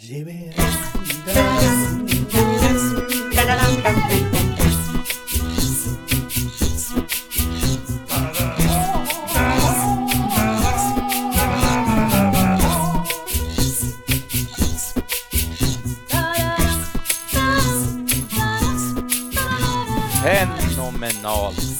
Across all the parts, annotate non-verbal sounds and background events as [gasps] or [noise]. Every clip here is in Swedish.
Lleve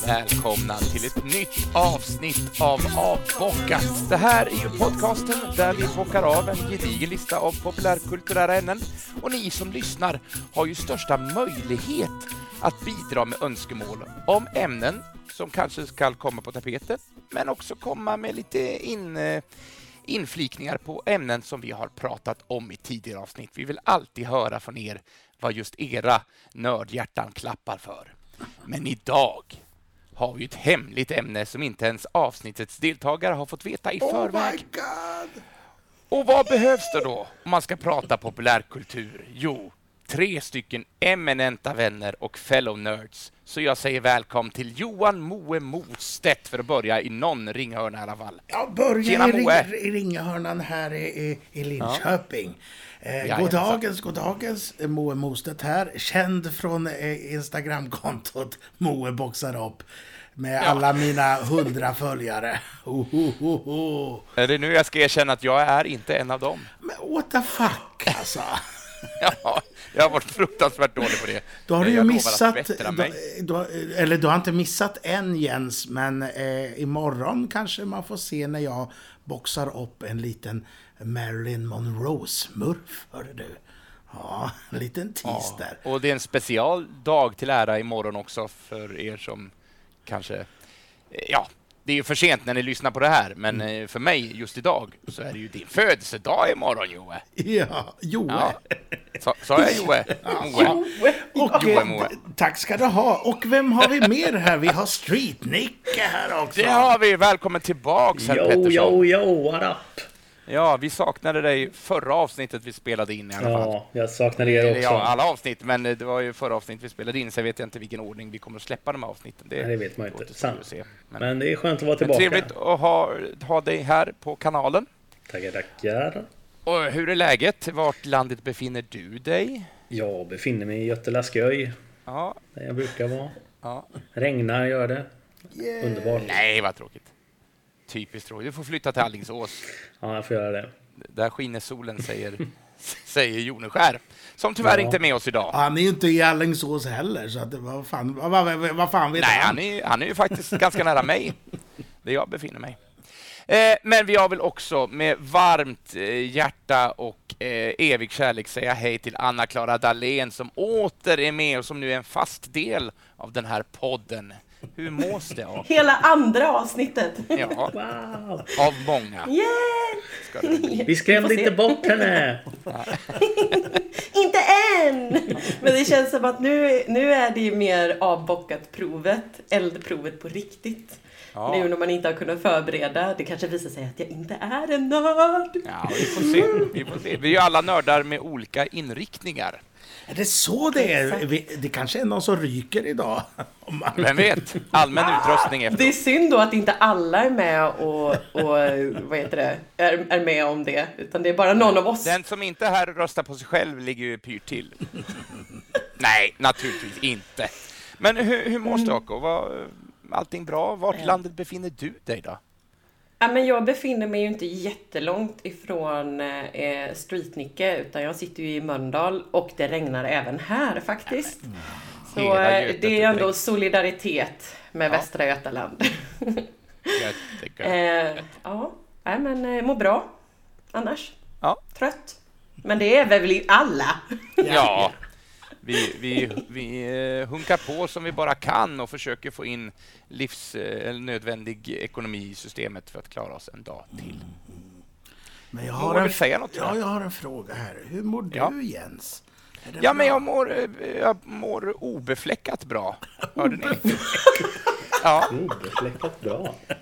välkomna till ett nytt avsnitt av Avbockat. Det här är ju podcasten där vi bockar av en gedigen lista av populärkulturella ämnen och ni som lyssnar har ju största möjlighet att bidra med önskemål om ämnen som kanske ska komma på tapeten, men också komma med lite in, eh, inflikningar på ämnen som vi har pratat om i tidigare avsnitt. Vi vill alltid höra från er vad just era nördhjärtan klappar för. Men idag har vi ett hemligt ämne som inte ens avsnittets deltagare har fått veta i Oh förväg. Och vad behövs det då om man ska prata populärkultur? Jo, tre stycken eminenta vänner och fellow nerds. Så jag säger välkommen till Johan Moe Mostedt för att börja i någon ringhörna i alla fall. Jag börjar Tjena, i, ring, i ringhörnan här i, i, i Linköping. Eh, Jajamensan. god dagens, god dagens. Eh, Moe Mostedt här. Känd från eh, Instagramkontot [laughs] Moe boxar upp. Med alla mina hundra följare. [laughs] Ho, ho, ho, ho. Är det nu jag ska erkänna att jag är inte en av dem? Men what the fuck alltså. [laughs] Ja, jag har varit fruktansvärt dålig på det. Då har du ju missat, då, eller du har inte missat än Jens, men eh, imorgon kanske man får se när jag boxar upp en liten Marilyn Monroe-smurf, du. Ja, en liten tease där. Och det är en special dag till ära imorgon också för er som kanske... eh, Ja, det är ju för sent när ni lyssnar på det här, men Mm. eh, för mig just idag så är det ju din födelsedag imorgon, Joe. Ja, Joe. Ja. Sa, sa jag Joe? Joe eh, Moe. tack ska du ha. Och vem har vi mer här? Vi har Street-Nicke här också. Det har vi! Välkommen tillbaks, herr Yo, Pettersson. yo, yo, what up? Ja, vi saknade dig förra avsnittet vi spelade in i alla fall. Ja, jag saknar er också. ja, alla avsnitt, men det var ju förra avsnittet vi spelade in, så jag vet inte vilken ordning vi kommer att släppa de här avsnitten. Nej, det vet man inte. Sant. se. Men, Men det är skönt att vara tillbaka. trevligt att ha, ha dig här på kanalen. Tackar, tackar. Och hur är läget? Vart landet befinner du dig? Jag befinner mig i Götelasköj, Ja, där jag brukar vara. ja. Regnar gör det. Yeah. Underbart. Nej, vad tråkigt. Typiskt tråkigt. Du får flytta till Alingsås. Ja, jag får göra det. Där skiner solen, säger, [laughs] säger Joneskär. Som tyvärr Ja. inte är med oss idag. Han är ju inte i Alingsås heller, så att, vad, fan, vad, vad, vad fan vet Nej, han är, han är ju faktiskt ganska nära mig, där jag befinner mig. Eh, men vi har väl också med varmt eh, hjärta och eh, evig kärlek säga hej till Anna-Klara Dahlén som åter är med och som nu är en fast del av den här podden. Hur mås det? Av, Hela andra avsnittet. ja, Wow! av många. Bli. Vi skrämde inte bort henne! [laughs] Inte än! Men det känns som att nu, nu är det ju mer avbockat provet, eldprovet på riktigt. Ja. Nu när man inte har kunnat förbereda. Det kanske visar sig att jag inte är en nörd. Ja, vi får se. Vi, får se. vi är ju alla nördar med olika inriktningar. Är det så det är? Det kanske är någon som ryker idag. [laughs] Vem vet? Allmän utrustning efter. Det är synd då att inte alla är med och, och vad heter det, är, är med om det. Utan det är bara någon av oss. Den som inte är här och röstar på sig själv ligger ju pyrt till. [laughs] Nej, naturligtvis inte. Men hur, hur mår Stako? Var allting bra? Vart i landet befinner du dig då? Ja, men jag befinner mig ju inte jättelångt ifrån eh, Streetnicke utan jag sitter ju i Mölndal och det regnar även här faktiskt. Så Hela eh, det är ändå dränkt. solidaritet med Ja. Västra Götaland. [laughs] Jättegött. eh, ja, nej, men eh, mår bra annars. Ja. Trött. Men det är väl alla. Ja, [laughs] vi, vi, vi eh, hunkar på som vi bara kan och försöker få in livs, eh, nödvändig ekonomi i systemet för att klara oss en dag till. Men jag har, en, säga något, ja, jag. har en fråga här. Hur mår du Ja. Jens? Ja, men bra? jag mår, eh, jag mår obefläckat bra. Hörde ni? Ja. Obefläckat bra. Ja,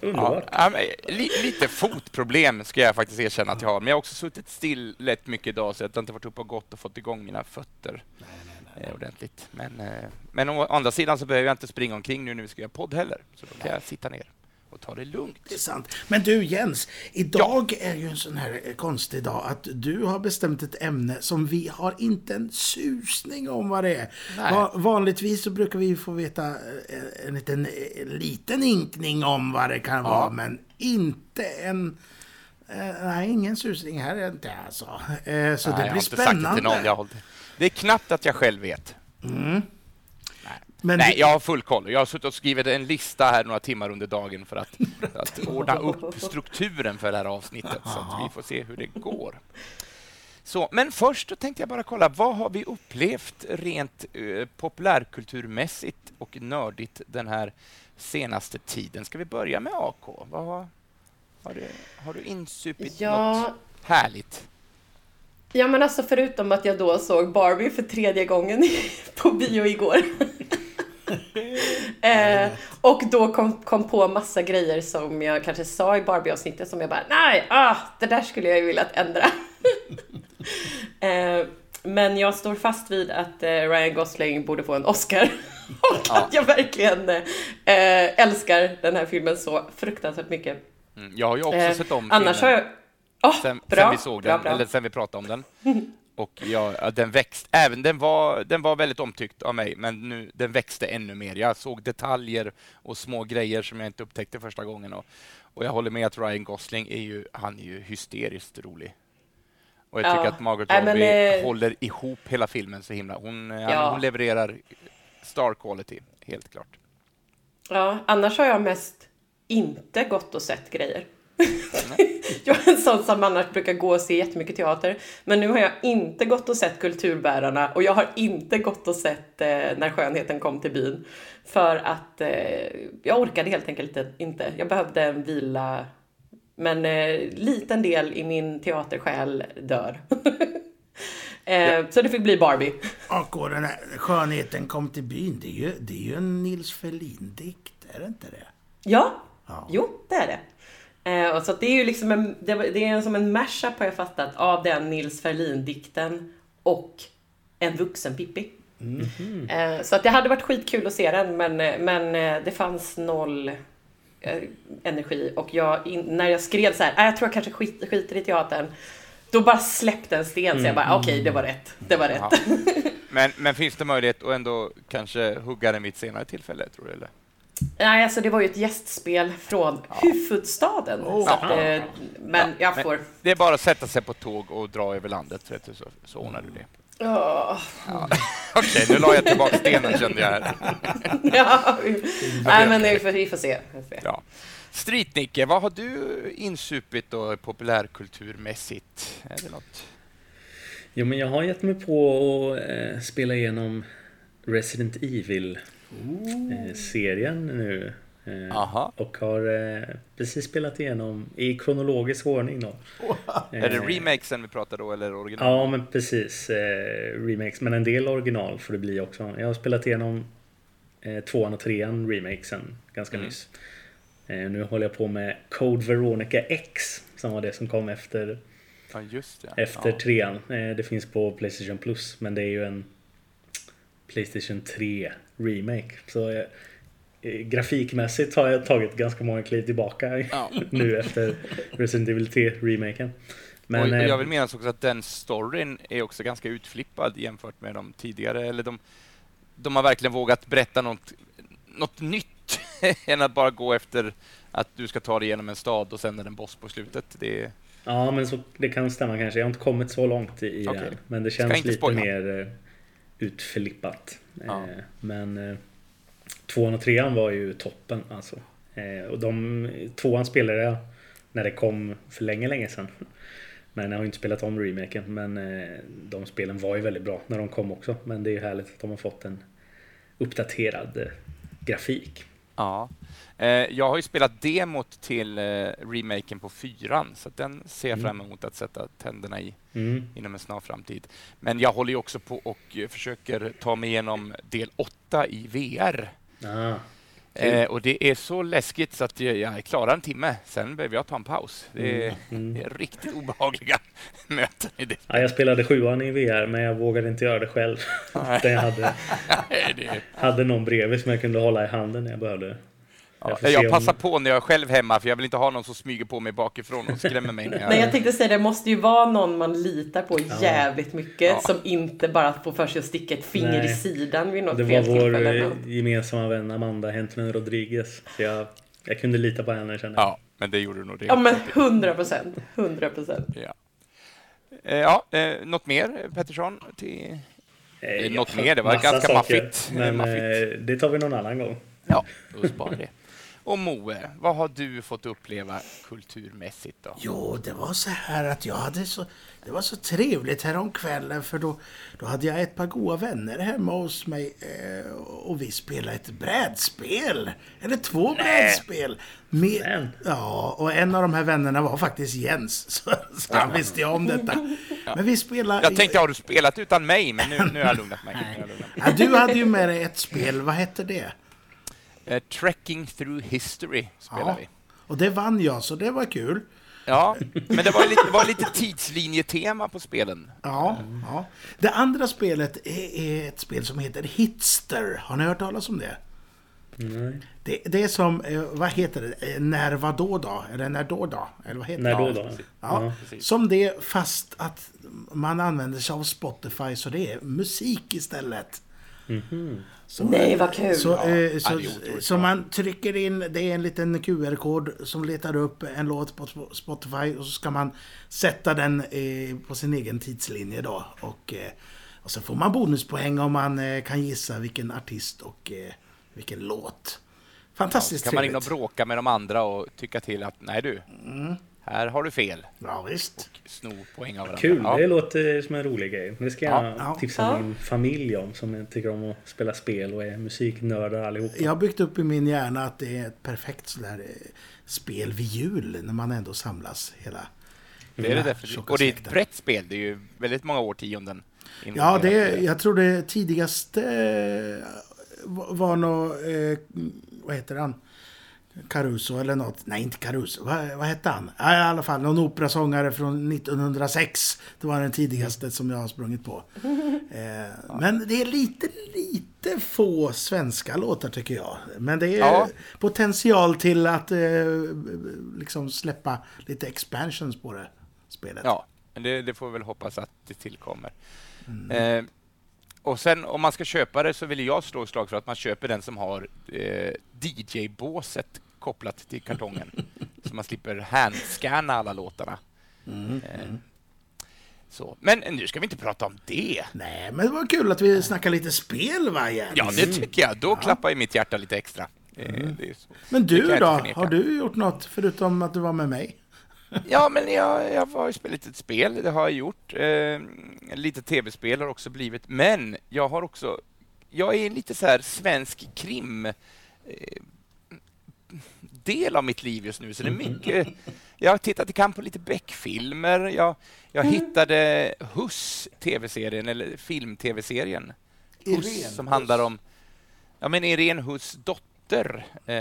Underbart. ja, men, li, lite fotproblem ska jag faktiskt erkänna att jag har. Men jag har också suttit still lätt mycket idag så jag har inte varit uppe och gått och fått igång mina fötter eh, ordentligt. Men, eh, men å andra sidan så behöver jag inte springa omkring nu när vi ska göra podd heller. Så då kan jag sitta ner och ta det lugnt. Det är sant. Men du Jens, idag är ju en sån här eh, konstig dag att du har bestämt ett ämne som vi har inte en susning om vad det är. Va vanligtvis så brukar vi få veta eh, en liten, en liten inkning om vad det kan vara, men inte en... Eh, nej, ingen susning här är inte alltså. Eh, så Nej, det blir det spännande. Hållit- Det är knappt att jag själv vet. Men Nej, det- jag har full koll. Jag har suttit och skrivit en lista här några timmar under dagen för att, för att ordna upp strukturen för det här avsnittet, så att vi får se hur det går. Så, men först då tänkte jag bara kolla, vad har vi upplevt rent eh, populärkulturmässigt och nördigt den här senaste tiden? Ska vi börja med AK? Vad har, har, du, har du insupit Ja. något härligt? Ja men alltså förutom att jag då såg Barbie för tredje gången [laughs] på bio igår. [laughs] eh, och då kom, kom på massa grejer som jag kanske sa i Barbie-avsnittet som jag bara nej, ah, det där skulle jag ju vilja ändra. [laughs] eh, men jag står fast vid att eh, Ryan Gosling borde få en Oscar. [laughs] och Ja. att jag verkligen eh, älskar den här filmen så fruktansvärt mycket. Mm, jag har ju också Eh, sett om Annars har filmen. jag... Åh, sen, bra, sen vi såg bra, den, bra. eller sen vi pratade om den. Och ja, ja, den växt, även den var, den var väldigt omtyckt av mig, men nu, den växte ännu mer. Jag såg detaljer och små grejer som jag inte upptäckte första gången. Och, och jag håller med att Ryan Gosling är ju, han är ju hysteriskt rolig. Och jag tycker Ja. att Margot Nej, men, Robbie eh, håller ihop hela filmen så himla. Hon, eh, Ja. hon levererar star quality, helt klart. Ja, annars har jag mest inte gått och sett grejer. [laughs] jag är en sån som annars brukar gå och se jättemycket teater. Men nu har jag inte gått och sett Kulturbärarna och jag har inte gått och sett eh, När skönheten kom till byn. För att eh, jag orkade helt enkelt inte-. Jag behövde en vila. Men eh, liten del i min teatersjäl dör. [laughs] eh, Så det fick bli Barbie. Och den här skönheten kom till byn, det är ju, det är ju en Nils Ferlin-dikt, är det inte det? Ja, Ja. jo det är det. Eh, så det är ju liksom en, det, det är som en mashup har jag fattat av den Nils Ferlin-dikten och en vuxen Pippi. Eh, så att det hade varit skitkul att se den men, eh, men eh, det fanns noll eh, energi och jag, in, när jag skrev så här, "Ah, jag tror jag kanske skit, skiter i teatern. Då bara släppte en sten så jag bara, okej det var rätt. Det var rätt. Ja. [laughs] Men, men finns det möjlighet att ändå kanske hugga den vid ett senare tillfälle, tror du? Eller? Nej, alltså det var ju ett gästspel från huvudstaden. så att, eh, men jag men- får... Det är bara att sätta sig på tåg och dra över landet, vet du, så, så ordnar du det. Åh. [laughs] Okej, nu la jag tillbaka stenen kände jag här. [laughs] Ja, vi- nej men vi får, vi får se. Vi får se. Ja. Street-Nicke, vad har du insupit då populärkulturmässigt? Är det något? Jo, men jag har gett mig på att eh, spela igenom Resident Evil-serien nu. Eh, Aha. och har eh, precis spelat igenom i kronologisk ordning då. Är det Eh, remakesen vi pratar då, eller original? Ja, men precis. Eh, remakes, men en del original får det bli också. Jag har spelat igenom eh, tvåan och trean remakesen ganska Mm. nyss. Eh, nu håller jag på med Code Veronica X som var det som kom efter, Ja, just det. efter ja. trean. Eh, det finns på Playstation Plus, men det är ju en Playstation 3 remake. Så eh, eh, grafikmässigt har jag tagit ganska många kliv tillbaka Ja. [laughs] nu efter Resident Evil 3-remaken. Men, och eh, jag vill minnas också att den storyn är också ganska utflippad jämfört med de tidigare. Eller de, de har verkligen vågat berätta något, något nytt [laughs] än att bara gå efter att du ska ta dig igenom en stad och sen är det en boss på slutet. Det är, Ja, men så, det kan stämma kanske. Jag har inte kommit så långt i, Okej. det. Men det känns lite spoila. mer eh, utflippat. Ja. Eh, men eh, tvåan och trean var ju toppen alltså. Eh, och de, tvåan spelade jag när det kom för länge, länge sedan. [laughs] Men jag har inte spelat om remaken. Men de spelen var ju väldigt bra när de kom också. Men det är ju härligt att de har fått en uppdaterad grafik. Ja. Eh, jag har ju spelat demot till eh, remaken på fyran, så den ser jag fram emot att sätta tänderna i Mm. inom en snar framtid. Men jag håller ju också på och eh, försöker ta mig igenom del 8 i VR. Ah, Eh, och det är så läskigt så att jag, jag klarar en timme. Sen behöver jag ta en paus. Det är, Mm. det är riktigt obehagliga [laughs] möten i det. ja, jag spelade sjuan i VR men jag vågade inte göra det själv. [laughs] Jag hade, [laughs] Nej, det är, hade någon bredvid som jag kunde hålla i handen när jag behövde. Ja, Jag jag se om- passar på när jag är själv hemma, för jag vill inte ha någon som smyger på mig bakifrån och skrämmer mig. När jag... Nej, jag tänkte säga det måste ju vara någon man litar på jävligt mycket Ja. som inte bara får för sig att sticka ett finger Nej. i sidan vid något Det var fel vår eh, något. gemensamma vän Amanda Hentman Rodriguez. Så jag, jag kunde lita på henne kände jag. Ja, men det gjorde du nog det. Ja, men hundra procent. Hundra procent. Ja. Eh, Ja, eh, något mer Pettersson? Till... Eh, något ja, mer, det var ganska saker, maffigt. Men Maffigt. eh, det tar vi någon annan gång. Ja, då sparar det. Och Moe, vad har du fått uppleva kulturmässigt då? Jo, det var så här att jag hade så... Det var så trevligt här om kvällen för då, då hade jag ett par goda vänner hemma hos mig eh, och vi spelade ett brädspel. Eller två brädspel. Med, ja, och en av de här vännerna var faktiskt Jens. [laughs] Så, så han visste jag om detta. Men vi spelade... Jag tänkte, har du spelat utan mig? Men nu, nu har jag lugnat mig. [laughs] Har jag lugnat mig. Ja, du hade ju med dig ett spel. Vad hette det? Eh, Trekking through history spelar Ja. vi. Och det vann jag, så det var kul. Ja, men det var lite, det var lite tidslinjetema på spelen. Ja, ja. Det andra spelet är, är ett spel som heter Hitster. Har ni hört talas om det? Nej. Det, det är som, eh, vad heter det, Eh, När vadå då? Eller När då då? Eller vad heter När det? då då? Ja, Ja. som det fast att man använder sig av Spotify så det är musik istället. Så, Nej, vad kul. Så, Ja, eh, ja, så, otroligt så bra. man trycker in, det är en liten QR-kod som letar upp en låt på Spotify och så ska man sätta den eh, på sin egen tidslinje då. Och, eh, och så får man bonuspoäng om man eh, kan gissa vilken artist och eh, vilken låt. Fantastiskt kan man in och bråka med de andra och tycka till att nej du, Mm. Här har du fel. Ja, visst. Sno poäng av varandra. Kul, Ja. det låter som en rolig grej. Det ska jag Ja, tipsa Ja. min familj om som tycker om att spela spel och är musiknördar allihopa. Jag har byggt upp i min hjärna att det är ett perfekt sådär eh, spel vid jul när man ändå samlas hela Det är det definitivt. Och det är ett brett spel. Det är ju väldigt många årtionden. Ja, det, jag tror det tidigaste eh, var- var nog, eh, vad heter han? Caruso eller något. Nej, inte Caruso. Vad, vad hette han? Ja, I alla fall någon operasångare från 1906. Det var den tidigaste som jag har sprungit på. [laughs] Eh, men det är lite, lite få svenska låtar tycker jag. Men det är Ja. potential till att eh, liksom släppa lite expansions på det spelet. Ja, men det, det får vi väl hoppas att det tillkommer. Mm. Eh, och sen om man ska köpa det så vill jag slå ett slag för att man köper den som har eh, DJ-båset kopplat till kartongen. så man slipper handscanna alla låtarna. Mm. Eh, så. Men nu ska vi inte prata om det. Nej, men det var kul att vi snackade lite spel va, Jens? Ja, det tycker jag. Då klappar ju mitt hjärta lite extra. Eh, så. Men du då? Har du gjort något förutom att du var med mig? Ja, men jag, jag har ju spelat ett spel, det har jag gjort. Eh, lite tv-spel har också blivit, men jag har också... Jag är lite så här svensk krim... Eh, del av mitt liv just nu, så det är mycket... Jag har tittat i kamp på lite Beck-filmer. Jag, jag hittade Huss, tv-serien, eller film-tv-serien. Huss, som handlar om... Ja, men Irene Huss dotter. Eh,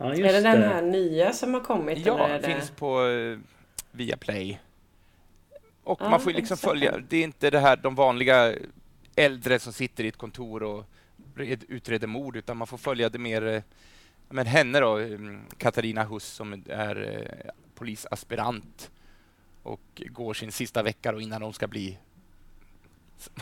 Ja, Är det den det. här nya som har kommit? Ja, eller är det... finns på uh, Viaplay. Och Ja, man får ju liksom följa, det är inte det här de vanliga äldre som sitter i ett kontor och red- utreder mord, utan man får följa det mer, eh, men henne då, mm, Katarina Huss som är eh, polisaspirant och går sin sista vecka då innan de ska bli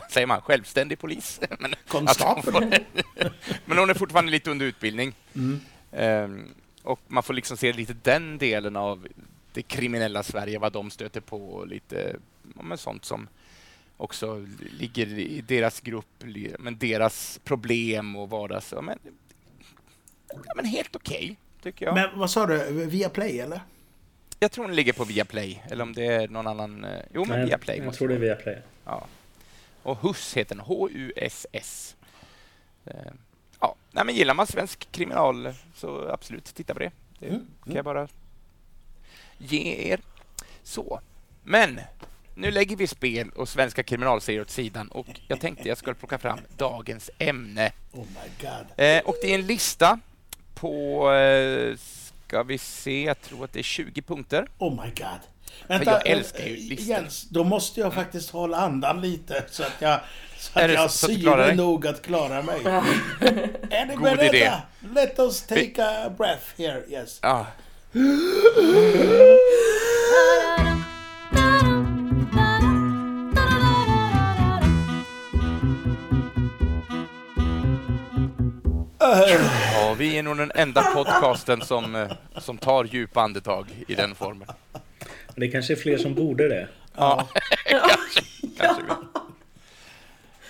säger man, självständig polis. [laughs] men, Konstapel. hon [laughs] men hon är fortfarande lite under utbildning. Mm. Ehm, och man får liksom se lite den delen av det kriminella Sverige, vad de stöter på och lite men sånt som också ligger i deras grupp, men deras problem och vardags... Ja, men, ja, men helt okej, tycker jag. Men vad sa du? Via Play eller? Jag tror den ligger på Viaplay, eller om det är någon annan... eh, Jo, men Nej, Viaplay jag tror det är. Viaplay. Ja. Och Huss heter den, H-U-S-S. Eh, Ja, nej, men gillar man svensk kriminal så absolut, titta på det. Det Mm, kan jag bara ge er. Så, men nu lägger vi spel och svenska kriminalserier åt sidan och jag tänkte jag skulle plocka fram dagens ämne. Oh my god. Eh, och det är en lista på, eh, ska vi se, jag tror att det är 20 punkter. Oh my god. Vänta, jag älskar ju eh, listor. Jens, då måste jag faktiskt hålla andan lite så att jag, så att jag så dig? nog att klara mig. [laughs] är ni God idé. Let us take a breath here, yes. Ja. Vi är nog den enda podcasten som, eh, som tar djupa andetag i den formen. Det kanske är fler som borde det. Ja, [laughs] kanske, kanske.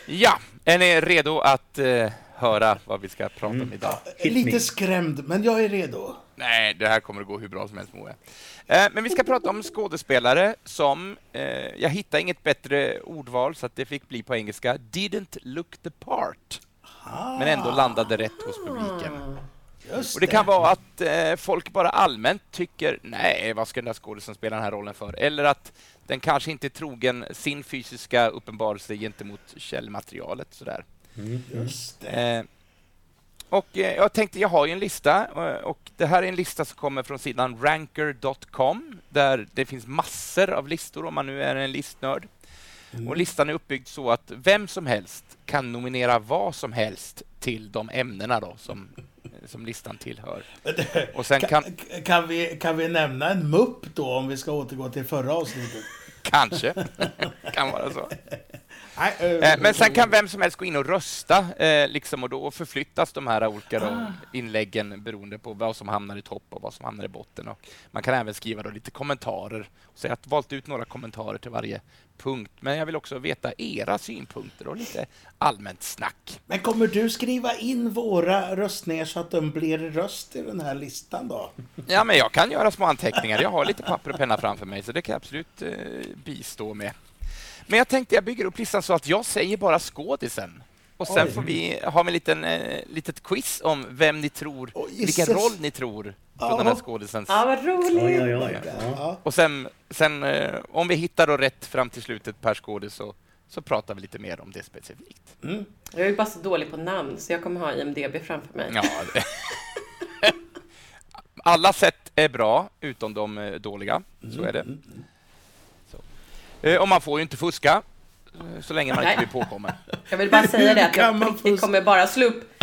Ja, är ni redo att eh, höra vad vi ska prata om idag? Hit Lite skrämd, men jag är redo. Nej, det här kommer att gå hur bra som helst, Moe. Eh, men vi ska prata om skådespelare som, eh, jag hittade inget bättre ordval så att det fick bli på engelska, didn't look the part. Men ändå landade rätt hos publiken. Just Och det kan vara att eh, folk bara allmänt tycker, nej, vad ska den där skådespelaren spela den här rollen för? Eller att den kanske inte är trogen sin fysiska uppenbarelse gentemot källmaterialet. Sådär. Just det. Eh, och eh, jag tänkte, jag har ju en lista eh, och det här är en lista som kommer från sidan ranker.com där det finns massor av listor om man nu är en listnörd. Och listan är uppbyggd så att vem som helst kan nominera vad som helst till de ämnena då som, som listan tillhör. Och sen kan, Kan, kan, vi, kan vi nämna en mupp då, om vi ska återgå till förra avsnittet? kanske, kan vara så. Eh, Eh, Men sen kan vem som helst gå in och rösta, eh, liksom, och då förflyttas de här olika då, inläggen beroende på vad som hamnar i topp och vad som hamnar i botten. Och man kan även skriva då lite kommentarer. Så jag har valt ut några kommentarer till varje punkt, men jag vill också veta era synpunkter och lite allmänt snack. Men kommer du skriva in våra röstningar så att de blir röst i den här listan då? Ja, men jag kan göra små anteckningar. Jag har lite papper och penna framför mig, så det kan jag absolut eh, bistå med. Men jag tänkte jag bygger upp listan så att jag säger bara skådisen. Och sen Oj. får vi ha en liten eh, litet quiz om vem ni tror, Oj, vilken roll ni tror på Ja. den här skådisens. Ja, vad roligt! Oj, oj, oj. Ja. Och sen, sen eh, om vi hittar då rätt fram till slutet per skådis så, så pratar vi lite mer om det specifikt. Jag är ju bara så dålig på namn, så jag kommer ha IMDB framför mig. Ja, det. [laughs] Alla sätt är bra, utom de eh, dåliga. Så är det. Eh, Och man får ju inte fuska, eh, så länge man inte Nej. blir påkommen. [laughs] Jag vill bara säga det att jag [laughs] få- kommer bara slå upp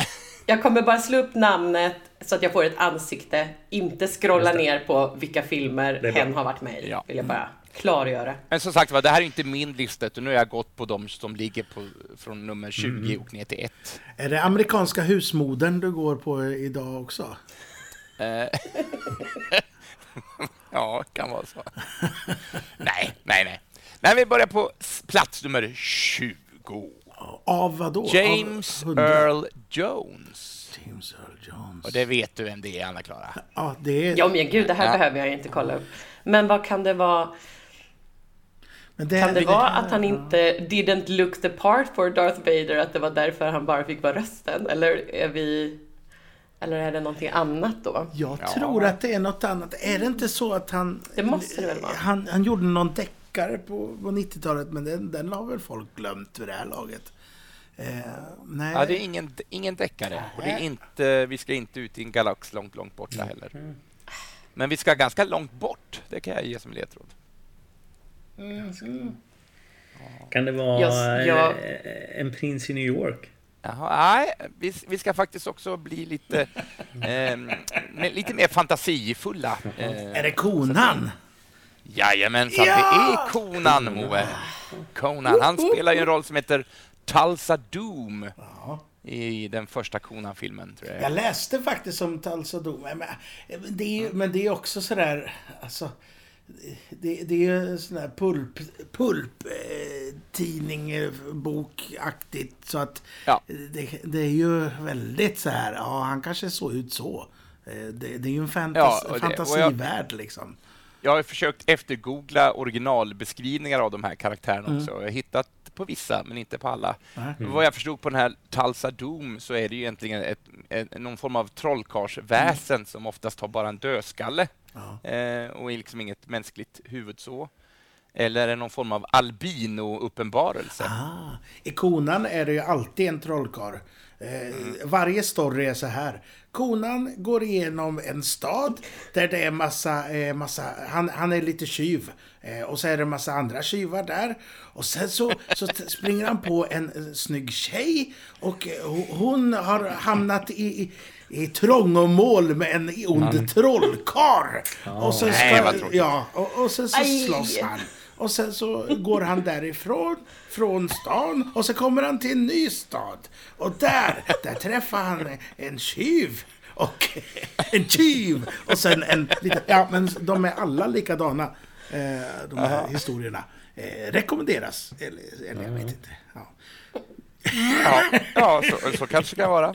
jag kommer bara slå upp namnet så att jag får ett ansikte, inte scrolla ner på vilka filmer hen har varit med i. Ja. Vill jag bara klargöra. Men som sagt var, det här är inte min lista, utan nu har jag gått på de som ligger på, från nummer 20 och ner till 1. Är det amerikanska husmodern du går på idag också? Eh, [laughs] ja, kan vara så. nej, nej, nej. Nej, vi börjar på plats nummer 20. Av vad då? James Av? Earl Jones. James Earl Jones. Och det vet du vem det är, Anna-Klara. Ja, det är... Ja men gud, det här Ja. behöver jag inte kolla upp. Men vad kan det vara? Men det, Kan det vara att han inte didn't look the part for Darth Vader, att det var därför han bara fick vara rösten? Eller är vi... Eller är det någonting annat då? Jag Ja. tror att det är något annat. Är det inte så att han... Det måste det väl vara. Han, han gjorde någon deckare på, på 90-talet, men den, den har väl folk glömt vid det här laget. Eh, nej. Ja, det är ingen, ingen deckare. Och det är inte, vi ska inte ut i en galax långt, långt borta Mm. heller. Men vi ska ganska långt bort. Det kan jag ge som ledtråd. Kan det vara Jag- jag- eh, en prins i New York? Jaha, nej, vi, vi ska faktiskt också bli lite, [laughs] med, lite mer fantasifulla. Eh, Är det konan? Jajamensan, Ja! det är Conan, Moe. Conan, han spelar ju en roll som heter Tulsa Doom i den första Conan-filmen, tror jag. Jag läste faktiskt om Tulsa Doom. Men, det är, ju- men det är också sådär, alltså... Det, det är ju en sån där pulp, pulp eh, tidning, eh, bokaktigt. Så att Ja. det, det är ju väldigt så här, ja han kanske såg ut så. Eh, Det, det är ju en fantas, Ja, det- och jag- fantasivärld liksom. Jag har försökt eftergoogla originalbeskrivningar av de här karaktärerna också. Jag har hittat på vissa, men inte på alla. Nej. Vad jag förstod på den här Tulsa Doom så är det ju egentligen ett, ett, någon form av trollkarlsväsen som oftast har bara en dödskalle eh, och är liksom inget mänskligt huvud så. Eller är det någon form av albino-uppenbarelse. Ah, I konan är det ju alltid en trollkarl. Eh, Varje story är så här. Konan går igenom en stad där det är massa, eh, massa han, han är lite tjuv. Eh, och så är det massa andra tjuvar där. Och sen så, så springer han på en snygg tjej. Och eh, ho- hon har hamnat i, i, i trångmål med en ond trollkarl. Och sen Nej, vad ska, tråkigt. ja, och, och sen så Aj. slåss han. Och sen så går han därifrån, från stan, och så kommer han till en ny stad. Och där, där träffar han en tjuv. Och en tjuv! Och sen en liten... Ja, men de är alla likadana, eh, de här historierna. Eh, rekommenderas. Eller, eller jag vet inte. Ja. Ja, ja så, så kanske det kan vara.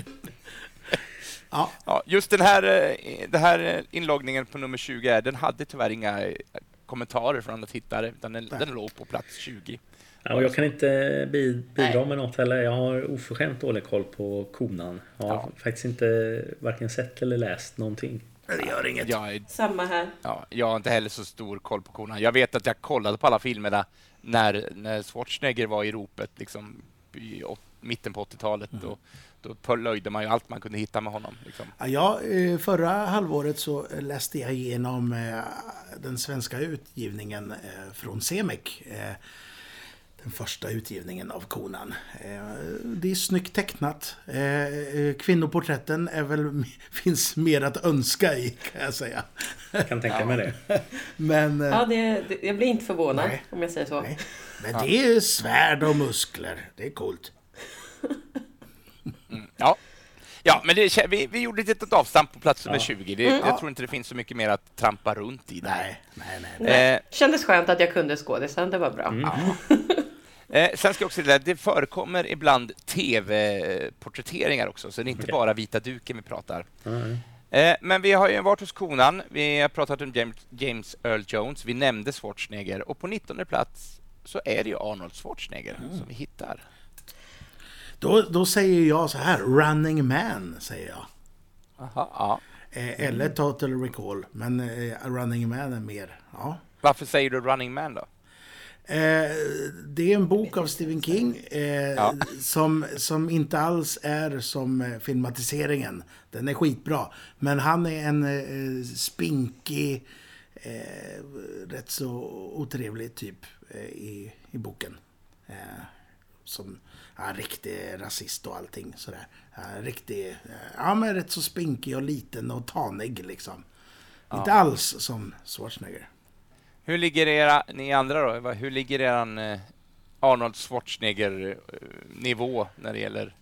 Ja. Ja, just den här, eh, den här inloggningen på nummer 20, är- den hade tyvärr inga kommentarer från andra tittare, utan den, den låg på plats 20. Ja, och jag kan inte bi- bidra med något heller. Jag har oförskämt dålig koll på konan. Jag har Ja. faktiskt inte varken sett eller läst någonting. Det gör inget. Jag, är, Samma här. ja, jag har inte heller så stor koll på konan. Jag vet att jag kollade på alla filmerna när, när Schwarzenegger var i ropet, liksom i åt, mitten på 80-talet. Mm. Då, då plöjde man ju allt man kunde hitta med honom. Liksom. Ja, eh, förra halvåret så läste jag igenom eh, den svenska utgivningen eh, från Semek. Den första utgivningen av Konan. Det är snyggt tecknat. Kvinnoporträtten är väl, [laughs] finns mer att önska i kan jag säga. Jag kan tänka mig det. [laughs] Men, Ja, det, det, jag blir inte förvånad Nej. om jag säger så. nej. Men det är svärd och muskler. Det är coolt. Ja. Ja, men det, vi, vi gjorde ett litet avstamp på plats nummer Ja. 20. Det, Jag tror inte det finns så mycket mer att trampa runt i. Nej, nej, nej. Nej. Eh, Kändes skönt att jag kunde skådisen, det var bra. [laughs] Eh, sen ska jag också säga att det förekommer ibland tv-porträtteringar också, så det är inte Okej. bara vita duken vi pratar. Ja, ja. Eh, men vi har ju varit hos konan, vi har pratat om James, James Earl Jones, vi nämnde Schwarzenegger och på 19 plats så är det ju Arnold Schwarzenegger som vi hittar. Då, då säger jag så här, Running Man, säger jag. Aha, ja. Eh, Eller Total Recall, men eh, Running Man är mer. Ja. Varför säger du Running Man då? Eh, det är en bok av Stephen King eh, Ja. som, som inte alls är som eh, filmatiseringen. Den är skitbra. Men han är en eh, spinkig, rätt så otrevlig typ i, i boken. Som ja, riktig rasist och allting sådär. Ja, riktig, eh, ja men rätt så spinkig och liten och tanig liksom. Inte alls som Schwarzenegger. Hur ligger era, ni andra då, hur ligger eran eh, Arnold Schwarzenegger-nivå när det gäller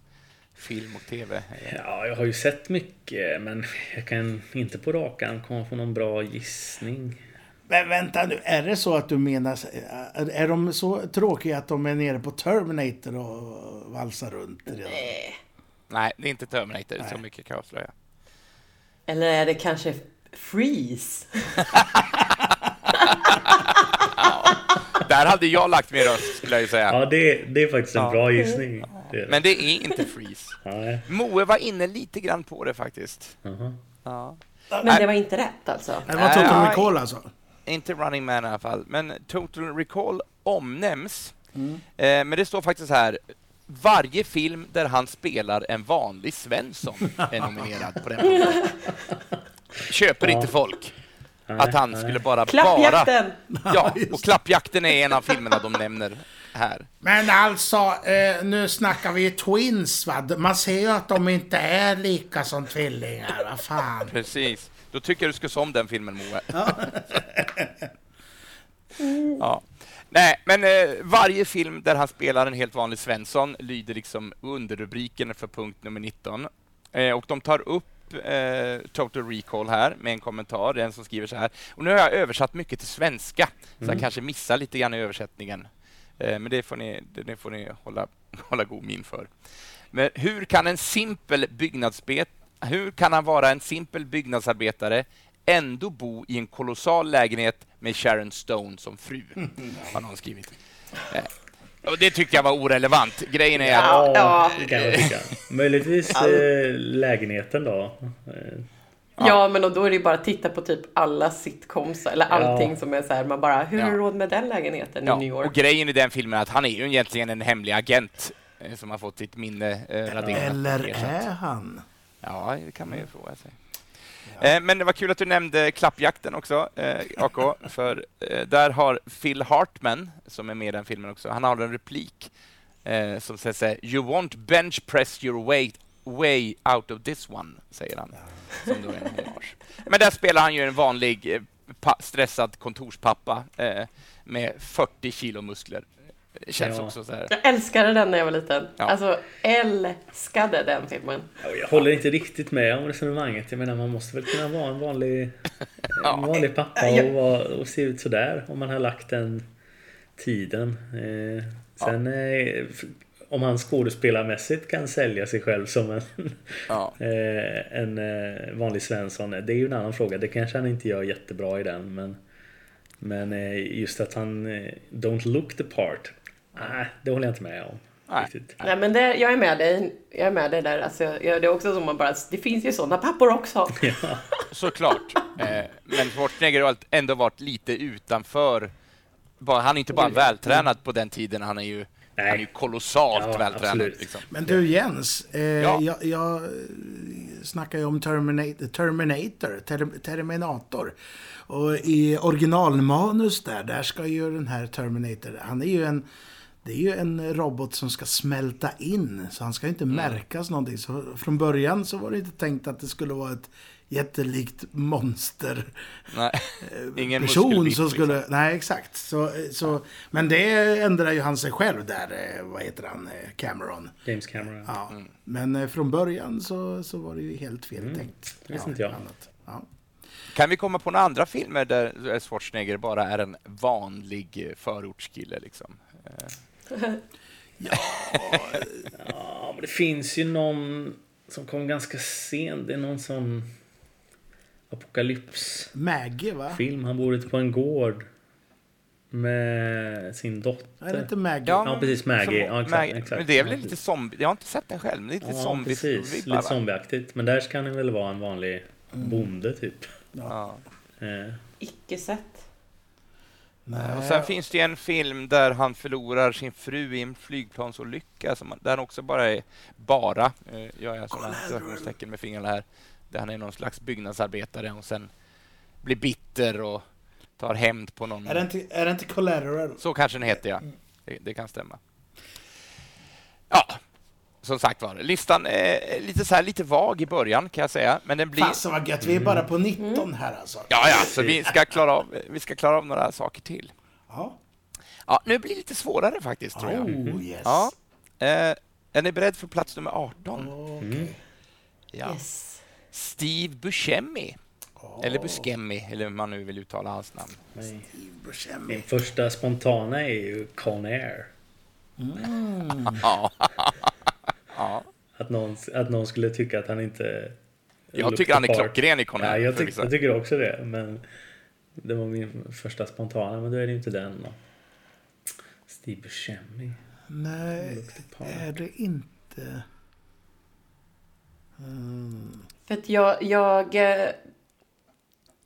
film och tv? Ja, jag har ju sett mycket men jag kan inte på rak arm komma på någon bra gissning. Men vänta nu, är det så att du menar... Är är de så tråkiga att de är nere på Terminator och valsar runt redan? Nej, det är inte Terminator, så Nej. mycket kan jag avslöja. Eller är det kanske Freeze? [laughs] Där hade jag lagt min röst, skulle jag ju säga. Ja, det, det är faktiskt en Ja. bra gissning. Det. Men det är inte Freeze. [laughs] Nej. Moe var inne lite grann på det faktiskt. Jaha. Ja. Men det var inte rätt alltså? Det var Total Nej. Recall alltså? Inte Running Man i alla fall, men Total Recall omnämns. Eh, men det står faktiskt här, varje film där han spelar en vanlig Svensson [laughs] är nominerad på den punkten. Köper Ja. inte folk att han nej. skulle bara... bara Klappjakten! [laughs] Ja, just och Klappjakten är en av filmerna de nämner här. Men alltså, eh, nu snackar vi ju twins va? Man ser ju att de inte är lika som tvillingar, vad fan. Precis. Då tycker jag du ska se om den filmen, Moe. [laughs] ja. Nej, men eh, varje film där han spelar en helt vanlig Svensson lyder liksom underrubriken för punkt nummer 19. Eh, och de tar upp eh, Total Recall här med en kommentar. Det är en som skriver så här. Och nu har jag översatt mycket till svenska, så jag kanske missar lite grann i översättningen. Eh, men det får ni, det, det får ni hålla, [laughs] hålla god min för. Men hur kan en simpel byggnadsarbet hur kan han vara en simpel byggnadsarbetare ändå bo i en kolossal lägenhet med Sharon Stone som fru? [laughs] Har någon skrivit. Eh, och det tyckte jag var orelevant. Grejen är att Ja, ja. det kan jag tycka. Möjligtvis eh, lägenheten då. Eh, Ja, men då är det ju bara att titta på typ alla sitcoms eller allting Ja. som är så här, man bara, hur har Ja. du råd med den lägenheten i ja, New York? och grejen i den filmen är att han är ju egentligen en hemlig agent. Eh, som har fått sitt minne eh, raderat. Eller är han? Ja, det kan man ju fråga sig. Eh, Men det var kul att du nämnde klappjakten också, eh, AK, [laughs] för eh, där har Phil Hartman, som är med i den filmen också, han har en replik eh, som säger så här, You won't bench press your way, way out of this one, säger han, som då är en hommage. Men där spelar han ju en vanlig eh, stressad kontorspappa eh, med 40 kilo muskler. Det känns Ja. också så här. Jag älskade den när jag var liten. Ja. Alltså, älskade den filmen. Ja, Jag håller inte riktigt med om resonemanget. Jag menar, man måste väl kunna vara en vanlig, en [laughs] vanlig pappa och, vara, och se ut sådär om man har lagt den tiden. Eh, sen eh, om han skådespelarmässigt kan sälja sig själv som en, Ja. [laughs] eh, en eh, vanlig Svensson, det är ju en annan fråga. Det kanske han inte gör jättebra i den, men men eh, just att han eh, don't look the part. Nej, det håller jag inte med om. Nej. Riktigt. Nej, men det, jag är med dig. Jag är med dig där. Alltså, jag, det är också som man bara, det finns ju sådana pappor också. [laughs] Ja. Såklart. Eh, men Schwarzenegger har ändå varit lite utanför. Bara, han är inte bara vältränad på den tiden, han är ju, han är ju kolossalt Ja, vältränad. Liksom. Men du Jens, eh, Ja. jag, jag eh, snackar ju om Terminator, Terminator, Ter, Terminator. Och i originalmanus där, där ska ju den här Terminator, han är ju en det är ju en robot som ska smälta in, så han ska ju inte märkas någonting. Så från början så var det inte tänkt att det skulle vara ett jättelikt monster Nej, ingen person som skulle... liksom. Nej, exakt. Så, så, men det ändrar ju han sig själv där, eh, vad heter han, eh, Cameron. James Cameron. Ja. Mm. Men eh, från början så, så var det ju helt fel tänkt. Mm. det visste inte jag. Annat. Ja. Kan vi komma på några andra filmer där Schwarzenegger bara är en vanlig eh, förortskille? Liksom? Eh, Ja, men det finns ju någon som kom ganska sent. Det är någon sån apokalypsfilm. Maggie, va? Han bor ute på en gård med sin dotter. Är det inte Maggie? Ja, precis, Maggie. som- Ja, exakt, Maggie. exakt. Men det är väl Ja, lite zombie... Jag har inte sett den själv, men det är lite Ja, zombie precis. vibbar, Lite zombieaktigt. Men där ska han väl vara en vanlig Mm. bonde, typ. Ja. Eh, Icke sett. Nej. Och sen finns det en film där han förlorar sin fru i en flygplansolycka, som, där han också bara är bara, eh, jag sådana situationstecken med fingrarna här, där han är någon slags byggnadsarbetare och sen blir bitter och tar hämnd på någon. Är det inte, är det inte Collateral? Så kanske den heter, ja. Det, det kan stämma. Ja, som sagt var, listan är lite, så här, lite vag i början kan jag säga, men den blir... Fasen vad gött, vi är bara på 19 här alltså. Ja, ja, så vi ska [laughs] klara av, vi ska klara av några saker till. Ja. Ja, nu blir det lite svårare faktiskt, tror jag. Oh, yes. Ja. Eh, är ni beredd för plats nummer 18? Okej. Ja. Yes. Steve Buscemi. Eller Buscemi, eller hur man nu vill uttala hans namn. nej. Steve Buscemi. Min första spontana är ju Con Air. [laughs] Ja. Ja. Att någon, att någon skulle tycka att han inte... Jag tycker han är part. klockren i Con Air, Ja, jag, tyck, jag tycker också det. Men det var min första spontana, men då är det ju inte den då. Steve Buscemi. Nej, är det inte... Mm. För att jag, jag, eh,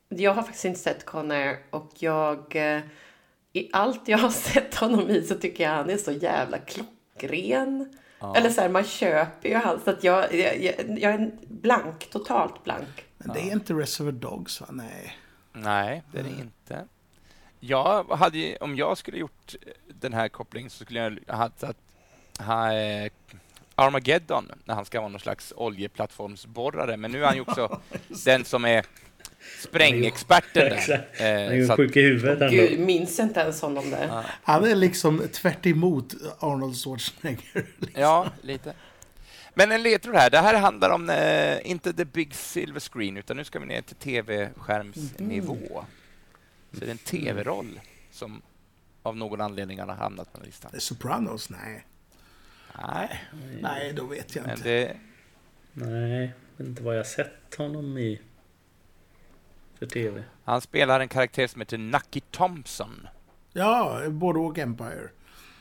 jag har faktiskt inte sett Conair och jag, eh, i allt jag har [laughs] sett honom i så tycker jag han är så jävla klockren. Eller så här, man köper ju han, så att jag, jag, jag, är blank, totalt blank. Men det är inte Reservoir Dogs, va? Nej. Nej, det är det inte. Jag hade, ju- om jag skulle gjort den här kopplingen så skulle jag ha satt ha, eh, Armageddon när han ska vara någon slags oljeplattformsborrare. Men nu är han ju också [laughs] den som är sprängexperten där. [laughs] Exakt. Han är Eh, att, sjuk i huvudet ändå. Gud, minns inte ens honom där. Han är liksom tvärt emot Arnold Schwarzenegger. ja, lite. Men en ledtråd här. Det här handlar om eh, inte the big silver screen utan nu ska vi ner till tv-skärmsnivå. Så det är en tv-roll som av någon anledning har hamnat på listan. The Sopranos? Nej. Nej, Nej, då vet jag men inte. det, Nej, inte vad jag sett honom i. För TV. han spelar en karaktär som heter Nucky Thompson. Ja, Boardwalk Empire.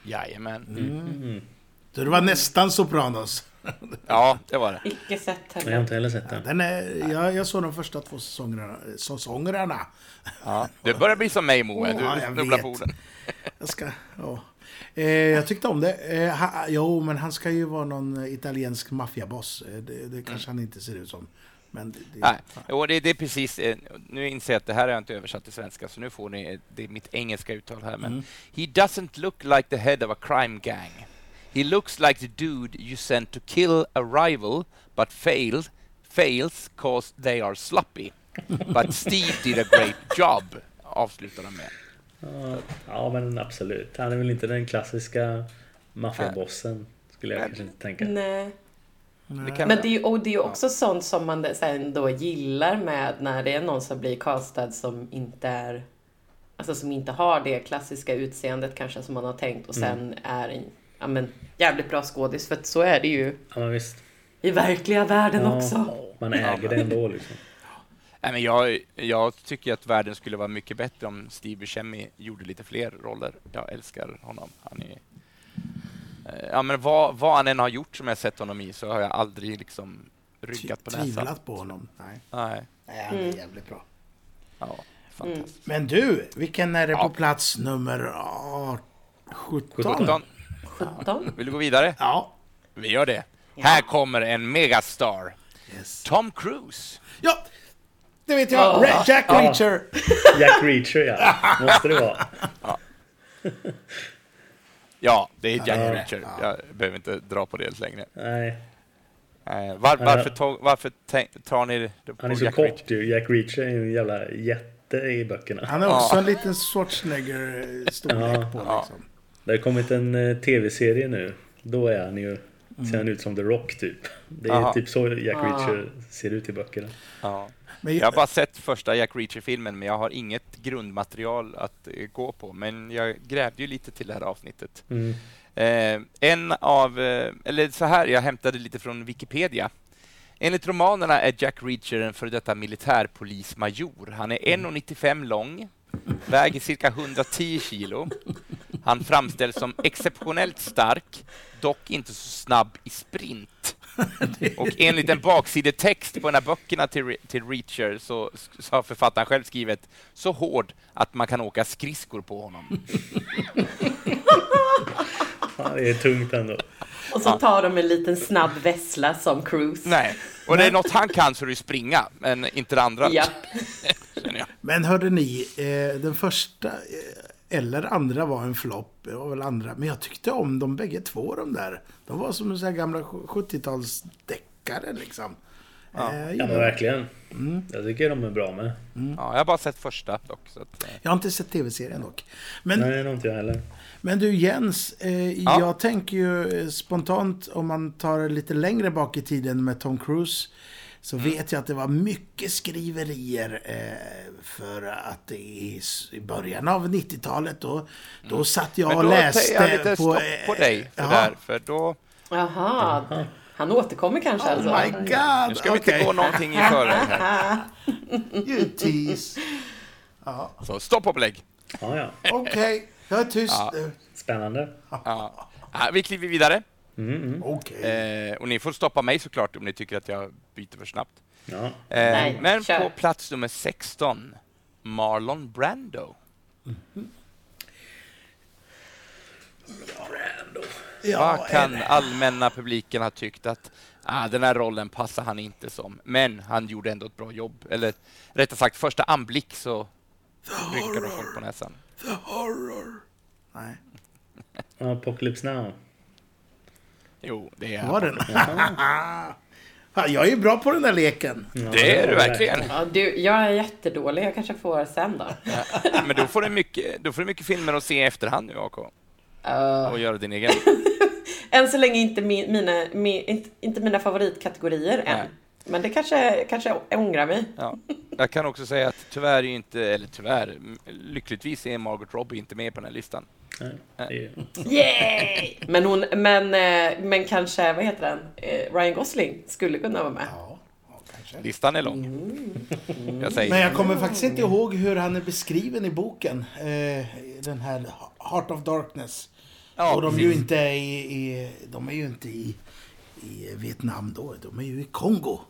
Jajamän. Mm. Så det var nästan Sopranos. [laughs] Ja, det var det. Icke sett Nej, jag har heller. inte heller sett den. Den är, jag, jag såg de första två säsongerna. säsongerna. Ja. Det börjar bli som mig, Moe. Ja, Du snubblar vet. på orden. Jag ska... Ja. Eh, jag tyckte om det. Eh, ha, jo, men han ska ju vara någon italiensk maffiaboss. Eh, det, det kanske han inte ser ut som. Men det, det, Nej, jo, det, det är precis. eh, Nu inser jag att det här har jag inte översatt till svenska, så nu får ni eh, det är mitt engelska uttal här. Men He doesn't look like the head of a crime gang. He looks like the dude you sent to kill a rival, but failed, fails cause they are sloppy. But Steve did a great job, avslutar de med. Ja, Ja, men absolut. Han är väl inte den klassiska maffiabossen, skulle jag Nej. kanske inte tänka. Nej. Det Men det är ju och det är ju också sånt som man sen då gillar med när det är någon som blir castad som inte är Alltså som inte har det klassiska utseendet kanske som man har tänkt och sen är en ja, men, jävligt bra skådis. För att så är det ju Ja, men visst. i verkliga världen Ja, också. man äger det ändå liksom. Nej, men jag, jag tycker att världen skulle vara mycket bättre om Steve Buscemi gjorde lite fler roller. Jag älskar honom. Han är, ja, men vad, vad han än har gjort som jag sett honom i så har jag aldrig liksom ryggat på näsan. tvivlat på honom. Nej. Nej. Nej, han är jävligt bra. Ja, fantastiskt. Men du, vilken är det Ja. på plats nummer ah, 17? 17. 17. Vill du gå vidare? Ja. Vi gör det. Här kommer en megastar. Yes. Tom Cruise. Ja, det vet jag. Ja. Ra- Jack Ja. Reacher. Jack Reacher ja, måste det vara. Ja, det är Jack Ja. Reacher. Jag behöver inte dra på det längre. Nej, var, Ja. varför, tog, varför tänk, tar ni det på han är så Jack kort Reacher? ju. Jack Reacher är ju en jävla jätte i böckerna. Han är också Ja. en liten Schwarzenegger-storlek Ja. på Ja. liksom. Det har kommit en eh, tv-serie nu. Då är han ju, ser han ut som The Rock typ. Det är Aha. typ så Jack. Reacher ser ut i böckerna. Ja. Men Jag har bara sett första Jack Reacher-filmen, men jag har inget grundmaterial att eh, gå på. Men jag grävde ju lite till det här avsnittet. Mm. Eh, en av, eh, eller så här, jag hämtade lite från Wikipedia. Enligt romanerna är Jack Reacher en före detta militärpolismajor. Han är 1,95 lång, väger cirka 110 kilo. Han framställs som exceptionellt stark, dock inte så snabb i sprint. [laughs] Och enligt en baksidetext på den här böckerna till, Re- till Reacher så, så har författaren själv skrivit så hård att man kan åka skridskor på honom. Ja, det är tungt ändå. Och så tar de en liten snabb vessla som Cruise. Nej, och det är något han kan så är det springa, men inte det andra. Ja. [laughs] Men hörde ni, eh, den första eh, eller andra var en flopp. Det var väl andra. Men jag tyckte om dem bägge två de där. De var som så här gamla 70-talsdeckare liksom. Ja. Eh, Ja men det. verkligen. Jag tycker de är bra med. Ja, jag har bara sett första dock. Så att, eh, jag har inte sett tv-serien dock. Men, Nej, det har inte jag heller. men du Jens, eh, Ja. jag tänker ju spontant om man tar lite längre bak i tiden med Tom Cruise. Så Mm. vet jag att det var mycket skriverier eh, för att det i, i början av 90-talet då, då satt jag Mm. men och då läste tar jag lite på... stopp på dig för, ja. där, för då... Jaha, han återkommer kanske Oh alltså? my god! Nu ska vi okej. inte gå någonting i förväg här. [laughs] You tease. Ja, Så stopp och belägg. Ja, ja. okej. Jag är tyst Ja. nu. Spännande. Ja. Ja, vi kliver vidare. Mm, mm. Okej. Eh, och ni får stoppa mig såklart om ni tycker att jag byter för snabbt. Ja. Eh, Nej, men kör. på plats nummer 16, Marlon Brando. Ja, Vad kan allmänna publiken ha tyckt att ah, den här rollen passar han inte som, men han gjorde ändå ett bra jobb. Eller rättare sagt, första anblick så rynkade folk på näsan. The horror. Nej, [laughs] Apocalypse Now. Jo, det är var den? [laughs] Jag är ju bra på den där leken. Ja, Det är du ja, verkligen. Ja, du, jag är jättedålig. Jag kanske får sen då. Men då får, du mycket, då får du mycket filmer att se i efterhand nu, AK. Uh, Och göra din egen. [laughs] än så länge inte, min, mina, mi, inte, inte mina favoritkategorier än. Nej. Men det kanske, kanske jag ångrar mig. Ja. Jag kan också säga att tyvärr är ju inte, eller tyvärr, lyckligtvis är Margot Robbie inte med på den här listan. Nej, det är Yay! [laughs] Men, hon, men, eh, men kanske, vad heter den? Eh, Ryan Gosling skulle kunna vara med. Ja, kanske. Listan är lång. Jag säger. Men jag kommer faktiskt inte ihåg hur han är beskriven i boken. Eh, den här Heart of Darkness. Ja, och de är precis. ju inte i, i, de är ju inte i, i Vietnam då. De är ju i Kongo.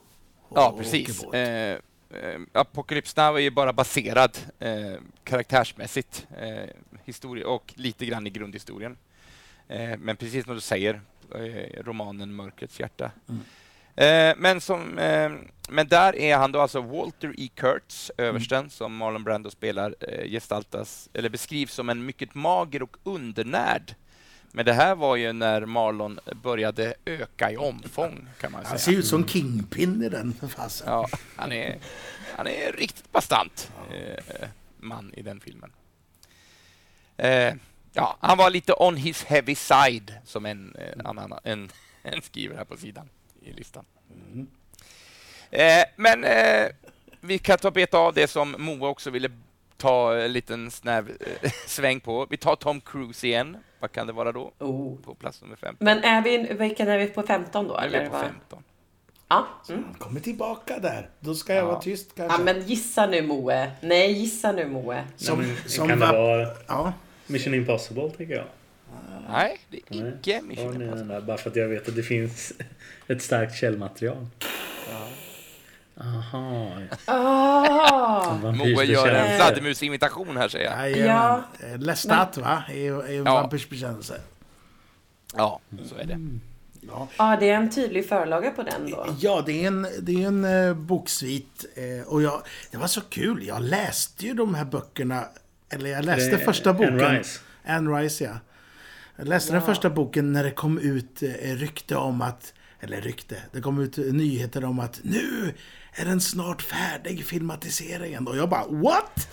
och Ja, precis. Eh, eh, Apocalypse Now är ju bara baserad eh, karaktärsmässigt eh, historia och lite grann i grundhistorien. Eh, men precis som du säger, eh, romanen Mörkrets hjärta. Eh, men, som, eh, men där är han då alltså Walter E. Kurtz, översten, som Marlon Brando spelar, eh, gestaltas, eller beskrivs som en mycket mager och undernärd. Men det här var ju när Marlon började öka i omfång, kan man Han säga. ser ut som Kingpin i den fasen. Ja, han är, han är riktigt bastant eh, man i den filmen. Eh, ja, han var lite on his heavy side, som en, eh, annan, en, [laughs] en skriver här på sidan i listan. Eh, men eh, vi kan ta beta av det som Moa också ville ta en liten snäv eh, [laughs] sväng på. Vi tar Tom Cruise igen. Vad kan det vara då? Oh. På plats nummer fem. Men är vi, vilken är vi på 15 då? Är Eller vi på vad? 15. Ja. Mm. Han kommer tillbaka där. Då ska jag Ja. vara tyst kanske. ja, men gissa nu Moe. Nej, gissa nu Moe. som, som kan det va- vara Ja. Mission Impossible, tycker jag? Nej, det är Nej. icke Ja, Mission nej, Impossible. nej, bara för att jag vet att det finns [laughs] ett starkt källmaterial. Aha. Ah! Moe gör en fladdermusinvitation här, säger jag. Jajamän. Eh, Lestat va? Är ju Ja. Vampyrs bekännelse. Ja, så är det. Ja. Ja, det är en tydlig förlaga på den då. Ja, det är en, det är en eh, boksvit. Eh, och jag, det var så kul. Jag läste ju de här böckerna. Eller jag läste Det är första Anne boken. Rice. Anne Rice, ja. Jag läste den första boken när det kom ut eh, rykte om att... Eller rykte. Det kom ut nyheter om att nu är den snart färdig, filmatiseringen. Och jag bara what?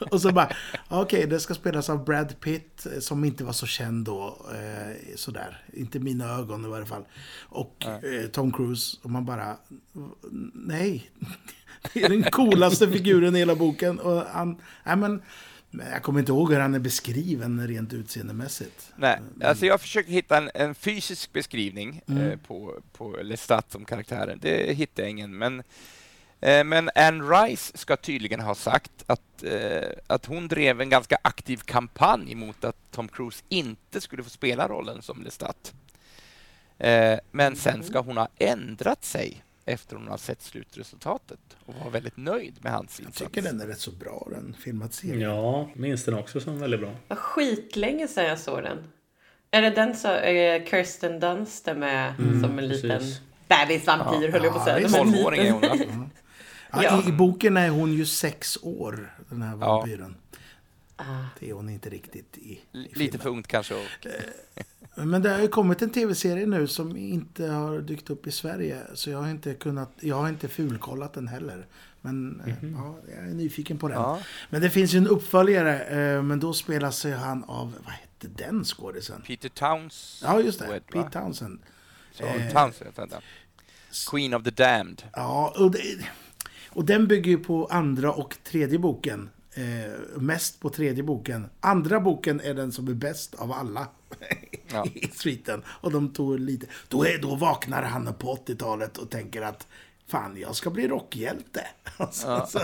[laughs] och så bara, okej, det ska spelas av Brad Pitt, eh, som inte var så känd då. Eh, sådär. Inte mina ögon i varje fall. Och eh, Tom Cruise. Och man bara, nej. Är [laughs] den coolaste figuren i hela boken. Och han, nej men, men jag kommer inte ihåg hur han är beskriven rent utseendemässigt. Nej, alltså jag försöker hitta en, en fysisk beskrivning Mm. eh, på, på Lestat som karaktären. Det hittar jag ingen. Men, eh, men Anne Rice ska tydligen ha sagt att, eh, att hon drev en ganska aktiv kampanj mot att Tom Cruise inte skulle få spela rollen som Lestat. Eh, men sen ska hon ha ändrat sig efter hon har sett slutresultatet och var väldigt nöjd med hans Jag insats. tycker den är rätt så bra, den filmatiseringen. Ja, minns den också som väldigt bra. Vad skitlänge sedan jag såg den. Är det den så är Kirsten Dunst är med som en liten precis. bebisvampyr höll jag på att säga. Ja, Men en 12-åring är hon. va? Ja, Ja. i, I boken är hon ju sex år, den här Ja. vampyren. Ah. Det är hon inte riktigt i, i Lite filmen. för ungt kanske. Och, Men det har ju kommit en tv-serie nu som inte har dykt upp i Sverige. Så jag har inte kunnat, jag har inte fulkollat den heller. Men eh, ja, jag är nyfiken på den. Ja. Men det finns ju en uppföljare, eh, men då spelas han av, vad hette den skådisen? Peter Towns. Ja, just det. Wed, va? Pete Townsend. Så, Eh, Townsend, vänta. Queen of the Damned. Ja, och, det, och den bygger ju på andra och tredje boken. Eh, mest på tredje boken. Andra boken är den som är bäst av alla [laughs] Ja. i sviten. Och de tog lite... Då, är, då vaknar han på 80-talet och tänker att Fan, jag ska bli rockhjälte. [laughs] Och så, Ja. så,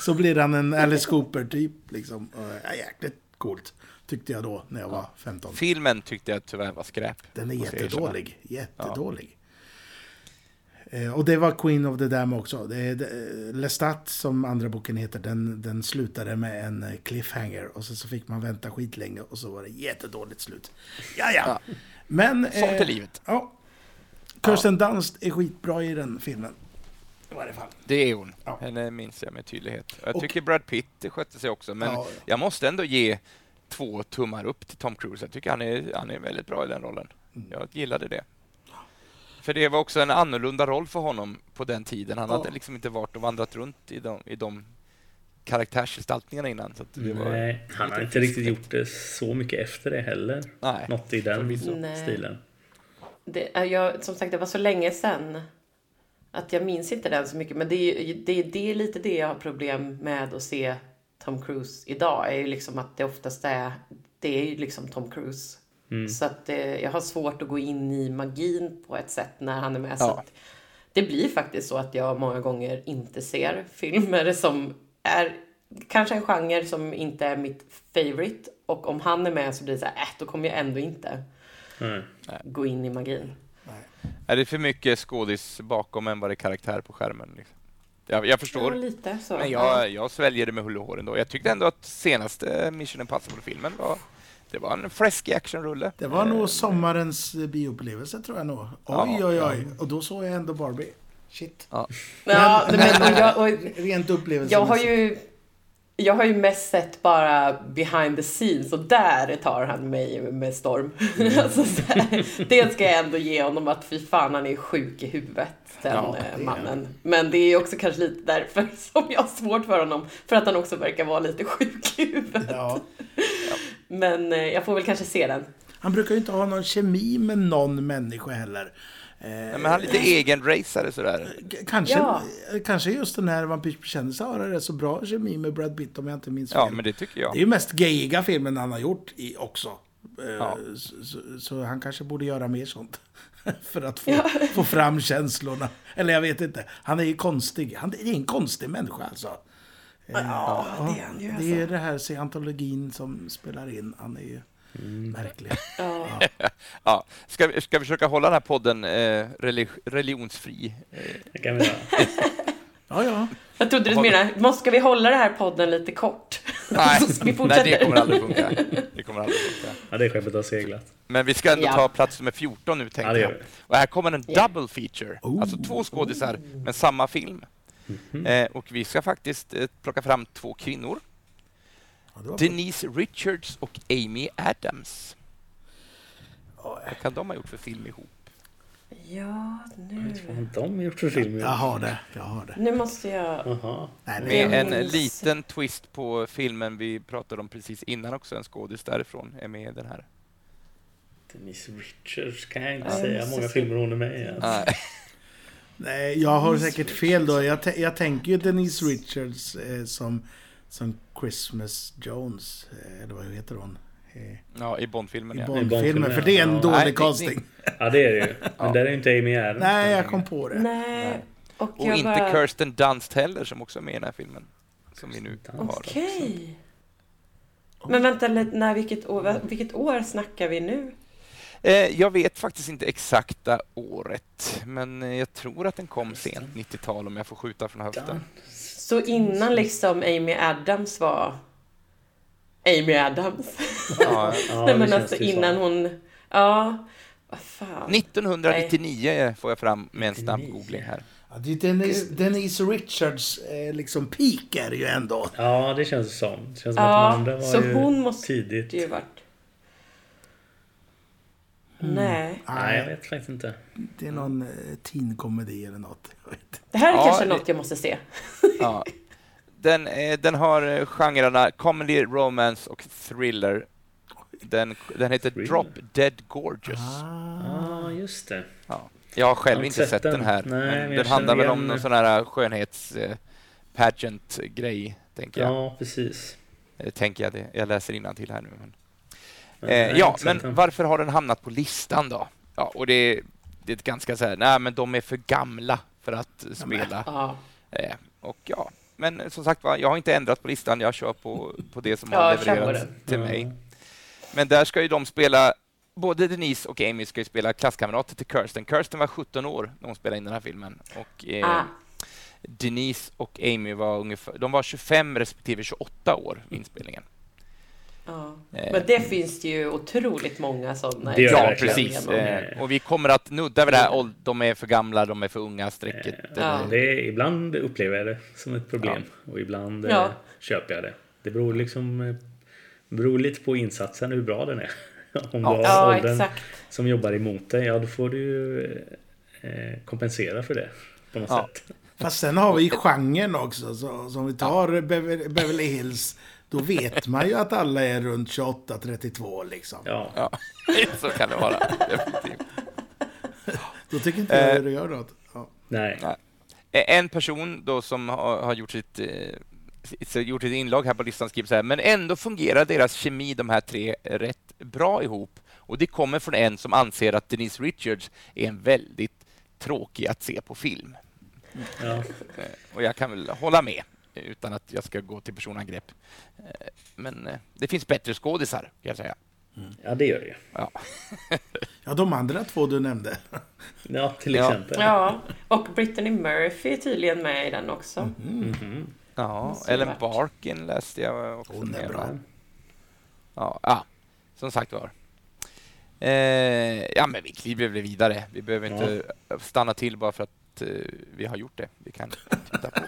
så blir han en Alice Cooper-typ. Liksom. Ja, jäkligt coolt, tyckte jag då, när jag var 15. Filmen tyckte jag tyvärr var skräp. Den är jättedålig. Jättedålig. Eh, Och det var Queen of the Dam också. Det är, det, Lestat, som andra boken heter, den, den slutade med en eh, cliffhanger. Och så, så fick man vänta skitlänge och så var det jättedåligt slut. Ja, ja. Men... Sånt är eh, livet. Ja. Kirsten Dunst är skitbra i den filmen. I varje fall. Det är hon. Ja. Henne minns jag med tydlighet. Jag Och- tycker Brad Pitt skötte sig också, men Ja, ja. jag måste ändå ge två tummar upp till Tom Cruise. Jag tycker han är, han är väldigt bra i den rollen. Mm. Jag gillade det. För det var också en annorlunda roll för honom på den tiden. Han Ja. hade liksom inte varit och vandrat runt i de, i de karaktärsgestaltningarna innan. Så att det var Nej, han har inte riktigt gjort det så mycket efter det heller. Nej, Något i den stilen. Det, är jag, som sagt, det var så länge sedan att jag minns inte den så mycket. Men det är, det, det är lite det jag har problem med att se Tom Cruise idag. är ju liksom att det oftast är, det är ju liksom Tom Cruise. Mm. Så att eh, jag har svårt att gå in i magin på ett sätt när han är med. Så Ja. att det blir faktiskt så att jag många gånger inte ser filmer som är kanske en genre som inte är mitt favorite. Och om han är med så blir det så här, äh, då kommer jag ändå inte Nej. gå in i magin. Är det för mycket skådis bakom än vad det är karaktär på skärmen? Liksom? Jag, jag förstår. Ja, lite så. Men jag, jag sväljer det med hull och hår ändå. Jag tyckte ändå att senaste Mission Impossible-filmen var... det var en fläskig actionrulle. Det var nog sommarens eh, bioupplevelse tror jag nog. Oj, Ja, oj, oj. Och då såg jag ändå Barbie. Shit. Ja, men, men, och jag, [laughs] och Rent upplevelse. jag har ju jag har ju mest sett bara behind the scenes och där tar han mig med storm. [laughs] alltså, så här, det ska jag ändå ge honom att fy fan han är sjuk i huvudet den Ja, eh, mannen. Men det är också kanske lite därför [laughs] som jag har svårt för honom. För att han också verkar vara lite sjuk i huvudet. Ja. Men eh, jag får väl kanske se den. Han brukar ju inte ha någon kemi med någon människa heller. Eh, Ja, men han är lite egenracare sådär. kanske, Ja. kanske just den här Vampyrsbekännelsen har rätt så bra kemi med Brad Pitt om jag inte minns fel. Ja, men det tycker jag. Det är ju mest gayiga filmen han har gjort i också. Eh, Ja. Så, så, så han kanske borde göra mer sånt. [laughs] För att få, få fram känslorna. Eller jag vet inte. Han är ju konstig. Han är en konstig människa alltså. Ja, det är han ju Det är alltså. det här scientologin som spelar in. Han är ju Mm. märklig. [laughs] Ja. [laughs] Ja. Ska, vi, ska vi försöka hålla den här podden eh, relig, religionsfri? Det kan vi göra. [laughs] Ja, ja. Jag trodde du menade, måste ska vi hålla den här podden lite kort? nej, nej, det kommer aldrig funka. Det kommer aldrig funka. Ja, det skeppet har seglat. Men vi ska ändå Ja. ta plats nummer 14 nu, tänkte Ja, jag. Och här kommer en Ja. double feature. Oh. Alltså två skådisar, men samma film. Mhm. Eh, och vi ska faktiskt eh, plocka fram två kvinnor. ja Denise Richards och Amy Adams. Vad kan de ha gjort för film ihop? Ja, nu. Vad har de gjort för film? Jag har det. Jag har det. Nu måste jag... Nej, Med det är, en liten twist på filmen vi pratade om precis innan också. En skådis därifrån är med i den här. Denise Richards kan jag inte Ja, säga många se. filmer hon är med i. Nej. jag har säkert fel då. Jag, jag tänker ju Denise Richards eh, som, som Christmas Jones. Eh, eller vad heter hon? Eh, Ja, i Bondfilmen I ja. Bondfilmen. För det är en ja. dålig Nej, casting. [laughs] Ja, det är det ju. [laughs] Men där är ju inte Amy Adams. Nej, jag kom på det. Nej. Och, Och inte bara... Kirsten Dunst heller som också är med i den här filmen. Som vi nu har. Okej. Men vänta, när, vilket, år, vilket år snackar vi nu? Eh, jag vet faktiskt inte exakta året, men jag tror att den kom sent 90-tal om jag får skjuta från höften. Så innan liksom Amy Adams var Amy Adams? Ja, [laughs] Ja, Nej det men känns alltså ju så. innan hon... Ja, vad fan. 1999 får jag fram med en snabb 99. googling här. Ja, det är Denise, Denise Richards eh, liksom peak är det ju ändå. Ja, det känns som. Det känns som Ja, att de andra var så ju hon måste tidigt. Ju varit... Nej. Nej, jag vet faktiskt inte. det är någon eh, teen komedi eller något. Jag vet inte. Det här är Ja, kanske det- något jag måste se. Ja. Den, eh, den har eh, genrerna comedy, romance och thriller. Den, den heter Thriller. Drop Dead Gorgeous. Ah. Ja, just det. Ja. Jag har själv Jag har inte inte sett sett den den. här. Nej, men men jag den handlar väl om igen- någon sån här skönhets eh, pageant grej tänker jag. Ja, precis. Eh, tänker jag det. Jag läser till här nu. Men. Eh, ja, men varför har den hamnat på listan då? Ja, och det, det är ett ganska så här, nej men de är för gamla för att spela. Ja. Eh, och ja, men som sagt var, jag har inte ändrat på listan, jag kör på, på det som Ja, har levererats till Ja. mig. Men där ska ju de spela, både Denise och Amy ska ju spela klasskamrater till Kirsten. Kirsten var 17 år när hon spelade in den här filmen. Och eh, Ah. Denise och Amy var ungefär, de var 25 respektive 28 år vid inspelningen. Ja. Eh, Men det finns det ju otroligt många sådana. Ja, precis. Eh, och vi kommer att nudda vid det här, de är för gamla, de är för unga strecket. Eh, Ja. Det är, ibland upplever jag det som ett problem och ibland eh, Ja. köper jag det. Det beror liksom eh, beror lite på insatsen, hur bra den är. [laughs] Om Ja. du har Ja, åldern exakt. som jobbar emot dig, ja då får du eh, kompensera för det på något Ja. sätt. Fast sen har vi genren också. Så, så om vi tar Bever- Beverly Hills, då vet man ju att alla är runt 28-32 liksom. Ja, Ja, [laughs] så kan det vara. Då tycker inte jag Eh. det gör något. Ja. nej. Nej. Eh, En person då som har, gjort, sitt, eh, gjort ett inlag här på listan skriver så här, men ändå fungerar deras kemi, de här tre, rätt bra ihop. Och det kommer från en som anser att Denise Richards är en väldigt tråkig att se på film. Ja. Och jag kan väl hålla med, utan att jag ska gå till personangrepp. Eh, Men eh, det finns bättre skådisar, kan jag säga. ja, det gör det ju. Ja. ja, de andra två du nämnde. Ja, till Ja. exempel. Ja, och Brittany Murphy är tydligen med i den också. Mhm. Ja, Måste det Ellen varit. Barkin läste jag också Hon är bra. Ja, ja. som sagt var. Eh, ja, men vi kliver väl vidare. Vi behöver inte stanna till bara för att eh, vi har gjort det. Vi kan titta på.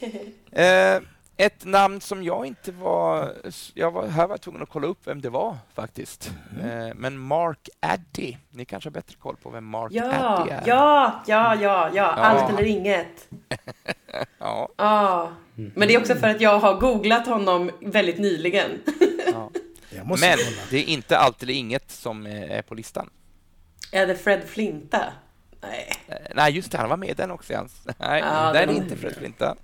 [laughs] Eh, ett namn som jag inte var... Jag var, här var jag tvungen att kolla upp vem det var faktiskt. Eh, men Mark Addy. Ni kanske har bättre koll på vem Mark Ja, Addy är? ja, ja, ja, ja. Allt eller inget. [laughs] Ja, Ja. Men det är också för att jag har googlat honom väldigt nyligen. [laughs] ja. Jag måste Men kolla. det är inte allt eller inget som eh, är på listan. Är det Fred Flinta? Nej, Eh, Nej, just det, han var med i den också. Nej, Ja, det är den- inte Fred Flinta.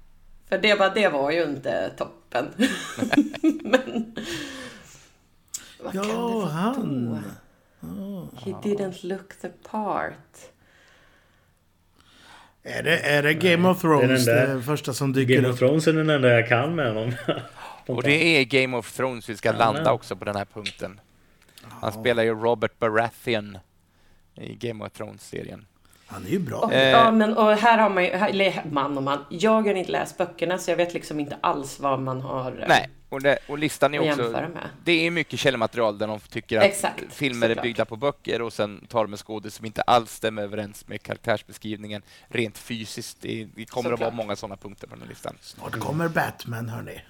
För det, bara, det var ju inte toppen. [laughs] Men... Vad kan det Ja, vara han. då? He didn't look the part. Är det, är det Game of Thrones Det är det, där- första som dyker Game upp? of Thrones är den enda jag kan med honom. [laughs] Och det är Game of Thrones vi ska Ja, landa också på den här punkten. Han spelar ju Robert Baratheon i Game of Thrones-serien. Han är ju bra. Och, Eh. ja, men och här har man ju, eller man och man. Jag har inte läst böckerna så jag vet liksom inte alls vad man har eh, Nej, och, det, och listan är också... med. Det är mycket källmaterial där de tycker att Exakt, filmer är såklart. byggda på böcker och sen tar de skådis som inte alls stämmer överens med karaktärsbeskrivningen rent fysiskt. Det, det kommer att vara Såklart. många sådana punkter på den här listan. Snart kommer Batman, hörni.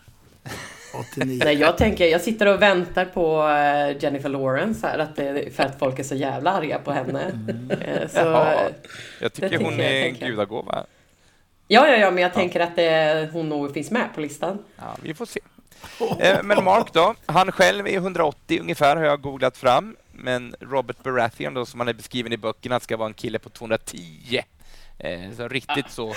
89. Nej, jag tänker, jag sitter och väntar på eh, Jennifer Lawrence här, att det, för att folk är så jävla arga på henne. Eh, Så, Jaha. Jag tycker hon jag, är en gudagåva. ja, ja, ja, men jag tänker att det, hon nog finns med på listan. Ja, vi får se. Eh, Men Mark då, han själv är 180 ungefär har jag googlat fram. Men Robert Baratheon då, som han är beskriven i böckerna, ska vara en kille på 210. Eh, Så riktigt så... eh,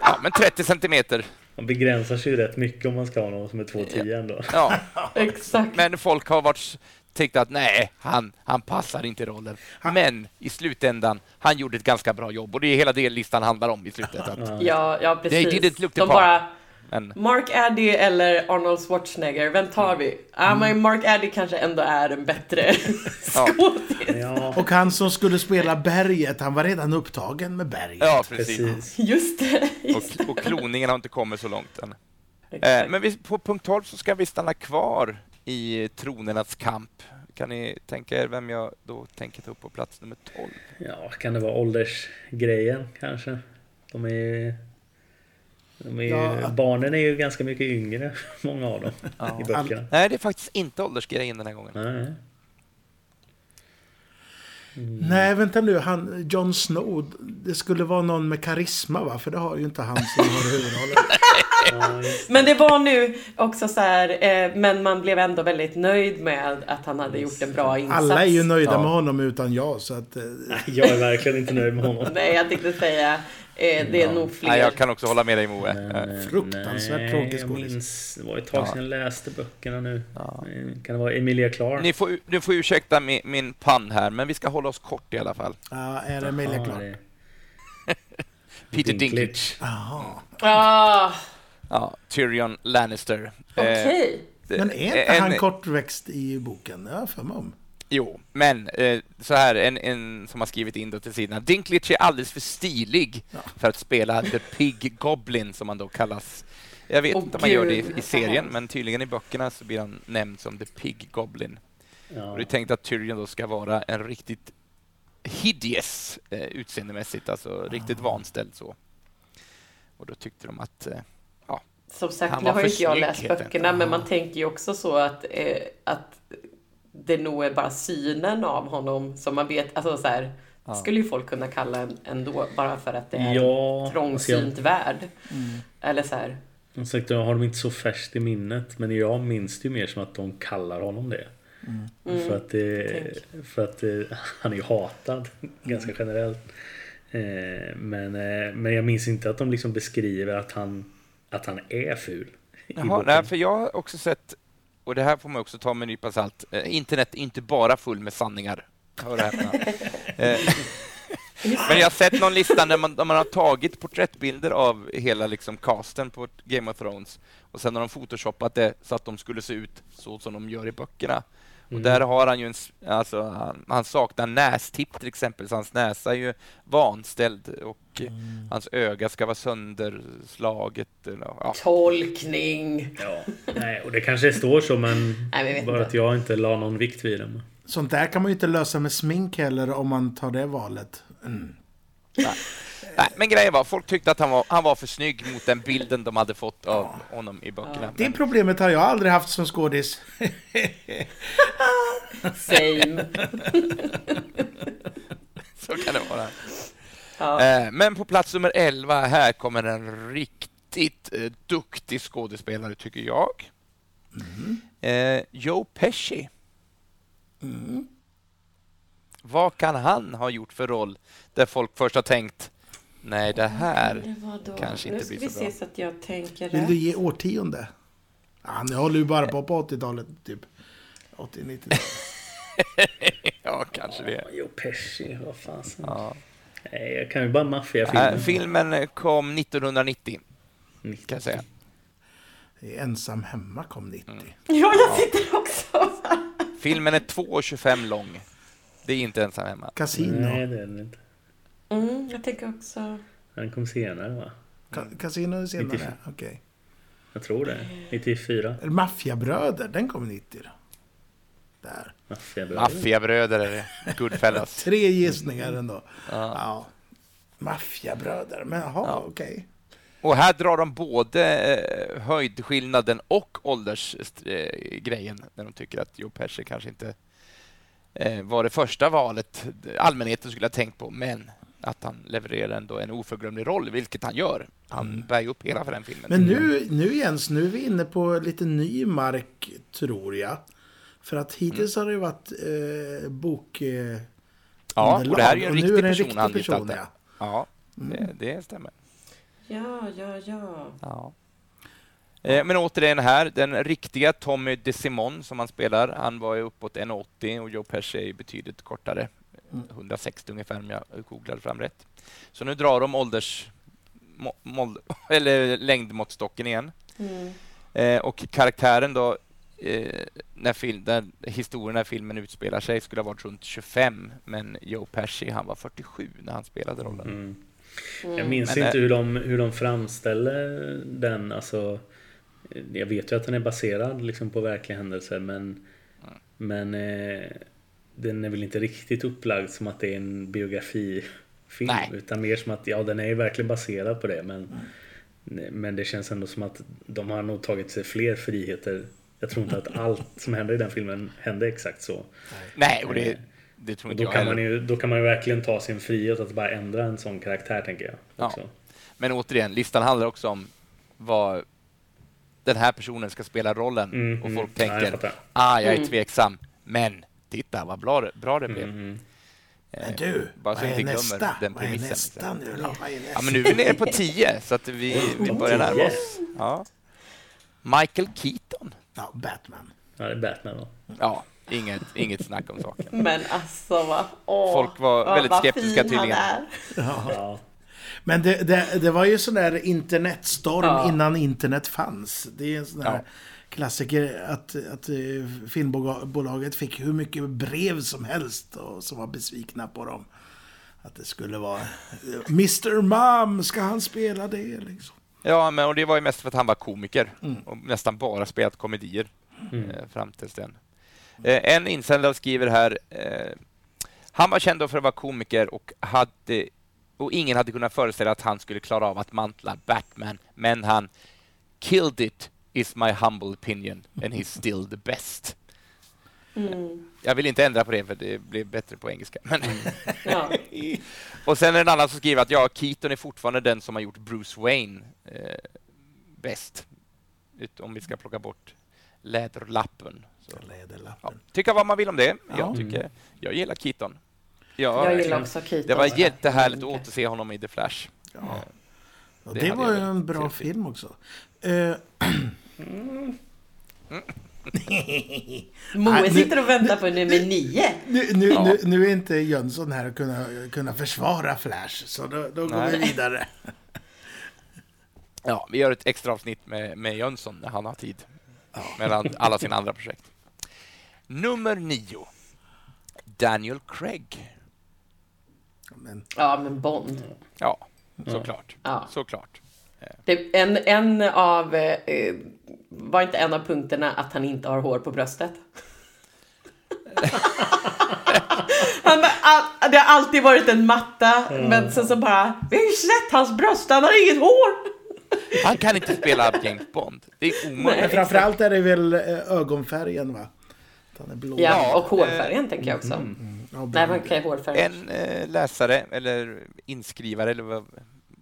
Ja, men 30 centimeter. Man begränsar sig ju rätt mycket om man ska ha någon som är 2,10 ändå. Ja, [laughs] Exakt. men folk har varit tyckt att nej, han, han passar inte rollen. Men i slutändan, han gjorde ett ganska bra jobb och det är hela det listan handlar om i slutet. Att, Ja, ja precis. They didn't look the De part. bara, men, Mark Addy eller Arnold Schwarzenegger, vem tar vi? Men Mark Addy kanske ändå är en bättre [laughs] skådis. Ja, Och han som skulle spela berget, han var redan upptagen med berget. ja, precis. precis. Just det. Just Och, och kloningen har inte kommit så långt än. Eh, men vi, på punkt 12 så ska vi stanna kvar i tronernas kamp. Kan ni tänka er vem jag då tänker ta upp på plats nummer 12? Ja, kan det vara åldersgrejen kanske? De är är ju Ja. Barnen är ju ganska mycket yngre, [laughs] många av dem, i böckerna. Nej, det är faktiskt inte åldersgrejen den här gången. Nej. Nej, vänta nu. Han, Jon Snow, det skulle vara någon med karisma va? För det har ju inte han som har huvudrollen. Ja, [laughs] Men det var nu också så här, eh, men man blev ändå väldigt nöjd med att han hade gjort en bra insats. Alla är ju nöjda Ja. med honom utan jag, så att... eh, Jag är verkligen inte nöjd med honom. Nej, jag tänkte säga, eh, det är nog fler. Nej, jag kan också hålla med dig Moe. Men, Eh, eh, Fruktansvärt tråkig skådis. Det var ett tag Ja. sedan jag läste böckerna nu. Ja. Eh, Kan det vara Emilia Clarke? Ni får, ni får ursäkta min, min pann här, men vi ska hålla oss kort i alla fall. Ja, är det Emilia Ja, Clarke? [laughs] Peter Dinklage. Jaha. Ah, Ja, Tyrion Lannister. Eh, Okej. det- Men är inte en- han kortväxt i boken? Det har jag för mig om. Jo, men eh, så här, en, en som har skrivit in då till sidan. Dinklage är alldeles för stilig för att spela The Pig Goblin, som han då kallas. Jag vet Åh, inte om man gör det i, i serien, men tydligen i böckerna så blir han nämnd som The Pig Goblin. Ja. Och det är tänkt att Tyrion då ska vara en riktigt hideous eh, utseendemässigt, alltså riktigt vanställd så. Och då tyckte de att eh, Som sagt, nu har inte jag läst böckerna, men man tänker ju också så att, eh, att det nog är bara synen av honom som man vet, alltså så här, Ja. skulle ju folk kunna kalla en ändå, bara för att det är Ja, en trångsynt värld. Eller så här, Som sagt, jag har dem inte så färskt i minnet. Men jag minns det ju mer som att de kallar honom det. Mm. För att, det, för att det, han är ju hatad [laughs] ganska generellt. Eh, men, eh, men jag minns inte att de liksom beskriver att han, att han är ful. Jaha, nej, för jag har också sett, och det här får man också ta med en nypa salt, eh, internet är inte bara full med sanningar. Hör och häpna. [laughs] Eh, Men jag har sett någon lista där man, där man har tagit porträttbilder av hela liksom casten på Game of Thrones och sen har de photoshoppat det så att de skulle se ut så som de gör i böckerna. Och där har han ju en, alltså, han, han saknar nästipp till exempel, så hans näsa är ju vanställd och Mm. hans öga ska vara sönderslaget. Eller, ja. Tolkning. Ja, nej, och det kanske står så men Nej, bara inte. att jag inte la någon vikt vid det. Sånt där kan man ju inte lösa med smink heller om man tar det valet. Mm. Nej, men grejen var, folk tyckte att han var, han var för snygg mot den bilden de hade fått av honom i böckerna. Det Men, problemet har jag aldrig haft som skådis. [laughs] Same. [laughs] så kan det vara. Ja. Eh, men på plats nummer 11, här kommer en riktigt eh, duktig skådespelare, tycker jag. Eh, Joe Pesci. Vad kan han ha gjort för roll där folk först har tänkt Nej, det här... Det kanske inte nu ska blir vi så bra. se så att jag tänker Vill du ge årtionde? Ja, nu håller ju bara på på 80-talet, typ. 80-90-talet. [laughs] Ja, kanske det. Jo, Pesci, vad fasen. Ja. Nej, jag kan ju bara maffiafilmer. Äh, filmen kom 1990, kan jag säga. Ensam hemma kom 90. Mm. Ja, jag sitter också. Filmen är 2,25 lång. Det är inte ensam hemma. Casino. Nej, det är den inte. Mm, jag tänker också... Den kom senare va? Ka- Casino är senare, 94. okej. Jag tror det. 94. Eller Maffiabröder, den kom 90 då. Där. Maffiabröder. Maffiabröder är det. Goodfellas. [laughs] Tre gissningar ändå. Ja. Ja. Maffiabröder, men jaha, Ja. okej. Och här drar de både eh, höjdskillnaden och åldersgrejen när de tycker att Joe Pesci kanske inte eh, var det första valet allmänheten skulle ha tänkt på, men att han levererar ändå en oförglömlig roll, vilket han gör. Han bär ju upp hela för den filmen. Men nu, nu Jens, nu är vi inne på lite ny mark, tror jag. För att hittills har det ju varit eh, bok... Eh, ja, underlag, och det här är ju en riktig är en person riktig han person, ja. Ja, det, det stämmer. Ja, ja, ja. Ja. Eh, Men återigen här, den riktiga Tommy DeSimon som han spelar, han var ju uppåt 1,80 och Joe Pesci är ju betydligt kortare. 160 ungefär om jag googlade fram rätt. Så nu drar de ålders... må- mål- [laughs] Eller längdmåttstocken igen. Mm. Eh, och karaktären då, eh, när, film, när historien när filmen utspelar sig skulle ha varit runt 25, men Joe Pesci han var 47 när han spelade rollen. Mm. Mm. Jag minns Men, inte eh, hur de, hur de framställer den. Alltså, jag vet ju att den är baserad liksom på verkliga händelser men, men eh, den är väl inte riktigt upplagd som att det är en biografifilm. Nej. Utan mer som att ja, den är ju verkligen baserad på det. Men, men det känns ändå som att de har nog tagit sig fler friheter. Jag tror inte att [laughs] allt som händer i den filmen hände exakt så. Nej, och det, det tror inte då, jag kan heller. man ju, då kan man ju verkligen ta sin frihet att bara ändra en sån karaktär tänker jag. Ja. Också. Men återigen, listan handlar också om vad den här personen ska spela rollen. Mm, och mm. folk Ja, jag tänker, fattar. ah, jag är Mm. tveksam, men titta vad bra bra det blev. Mm. Eh, Men du, bara så vad vi är inte nästa? den Vad är premissen. nästa nu då? Vad är nästa? Ja, men nu är vi nere på 10, så att vi, vi börjar närma oss. Ja. Michael Keaton. Ja, Batman. Ja, det är Batman då. Ja, inget, inget snack om saken. [laughs] Men alltså vad... Åh, Folk var vad- väldigt vad skeptiska är. Ja. Men det, det, det var ju sån där internetstorm Ja. innan internet fanns. Det är en sån där Ja. Klassiker att, att eh, filmbolaget fick hur mycket brev som helst och som var besvikna på dem. Att det skulle vara eh, Mr Mom, ska han spela det liksom? Ja, men och det var ju mest för att han var komiker och nästan bara spelat komedier Mm. eh, fram tills den. Eh, en insändare skriver här eh, Han var känd då för att vara komiker och, hade, och ingen hade kunnat föreställa att han skulle klara av att mantla Batman, men han killed it is my humble opinion and he's still the best. Mm. Jag vill inte ändra på det för det blev bättre på engelska. Men [laughs] Ja. och sen är det en annan som skriver att ja, Keaton är fortfarande den som har gjort Bruce Wayne eh, bäst. Om vi ska plocka bort läderlappen. Så. Ja, Läderlappen. tycka vad man vill om det. Ja. Jag, tycker, jag gillar Keaton. Ja, Jag gillar också Keaton. det var jättehärligt att återse honom i The Flash. Ja. Eh, Ja, Det det, var en bra film också. Eh, [clears throat] Moe Nej, nu- sitter och väntar på nummer nio. nu, nu, Ja. nu, nu är inte Jönsson här att kunna, kunna försvara Flash, så då, då går Nej. vi vidare. Ja, vi gör ett extra avsnitt med, med Jönsson när han har tid. Mellan alla sina andra projekt. Nummer nio. Daniel Craig. Men, Ja, men Bond. Ja, såklart. Ja. Såklart. Det, en, en av... Eh, var inte en av punkterna att han inte har hår på bröstet? [laughs] han, bara, ah, det har alltid varit en matta, men sen så bara... Vi har ju sett hans bröst, han har inget hår! Han kan inte spela James Bond. Det är men omöjligt. framförallt är det väl eh, ögonfärgen va? Han är blå. Ja, och hårfärgen tänker jag också. Ja, Nej, man kan ju hårfärgen. En eh, läsare, eller inskrivare, eller vad,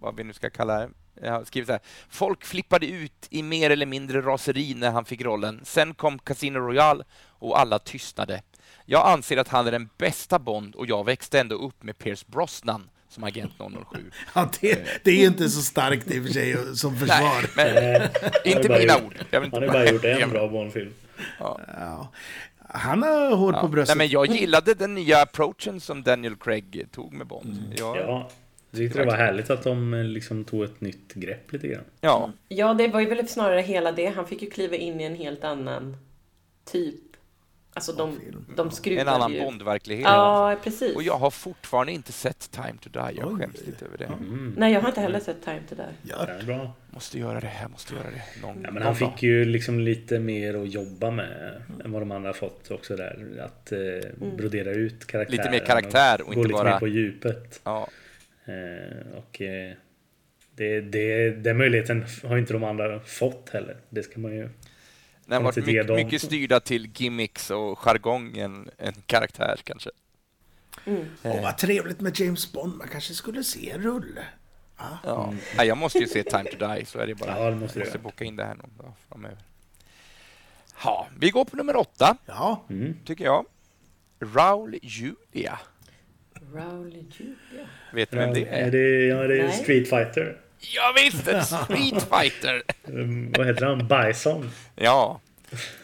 vad vi nu ska kalla det, jag har skrivit så här. Folk flippade ut i mer eller mindre raseri när han fick rollen. Sen kom Casino Royale och alla tystnade. Jag anser att han är den bästa Bond och jag växte ändå upp med Pierce Brosnan som agent 007. [laughs] Ja, det, det är ju inte så starkt i och för sig som försvar. Nej, men inte mina gjort- ord. Jag Han har bara gjort en Jag- bra Bondfilm. Ja. Han har hår Ja. på Nej, bröstet. men jag gillade den nya approachen som Daniel Craig tog med Bond. Mm. Ja, Ja. Jag tyckte det var härligt att de eh, liksom tog ett nytt grepp lite grann. ja. Ja, det var ju väl snarare hela det. Han fick ju kliva in i en helt annan typ. Alltså de, de en annan ju. Bond-verklighet. Ja, precis. Och jag har fortfarande inte sett Time to Die. Jag Oj. skäms lite över det. Mm. Nej, jag har inte heller sett Time to Die. Ja, bra. Måste göra det, jag måste göra det. Någon, Ja, men han dag. fick ju liksom lite mer att jobba med än vad de andra fått också där. Att eh, brodera ut karaktären. Lite mer karaktär och gå inte lite bara- mer på djupet. Ja, och eh, det, det, den möjligheten har inte de andra fått heller. Det ska man ju... den har varit mycket, mycket styrda till gimmicks och jargong än en karaktär kanske. Mm. Åh, vad trevligt med James Bond. Man kanske skulle se en rulle. Ja. Nej, jag måste ju se Time to Die, så är det bara. Ja, det måste jag måste göra. boka in det här någon dag framöver. Ja, vi går på nummer åtta, Ja, Mm. tycker jag. Raul Julia. Rowley Julia. Vet du vem det är det, ja, det är Nej. Street Fighter. Ja, visst, en Street [laughs] Fighter! Um, vad heter han? Bison? Ja.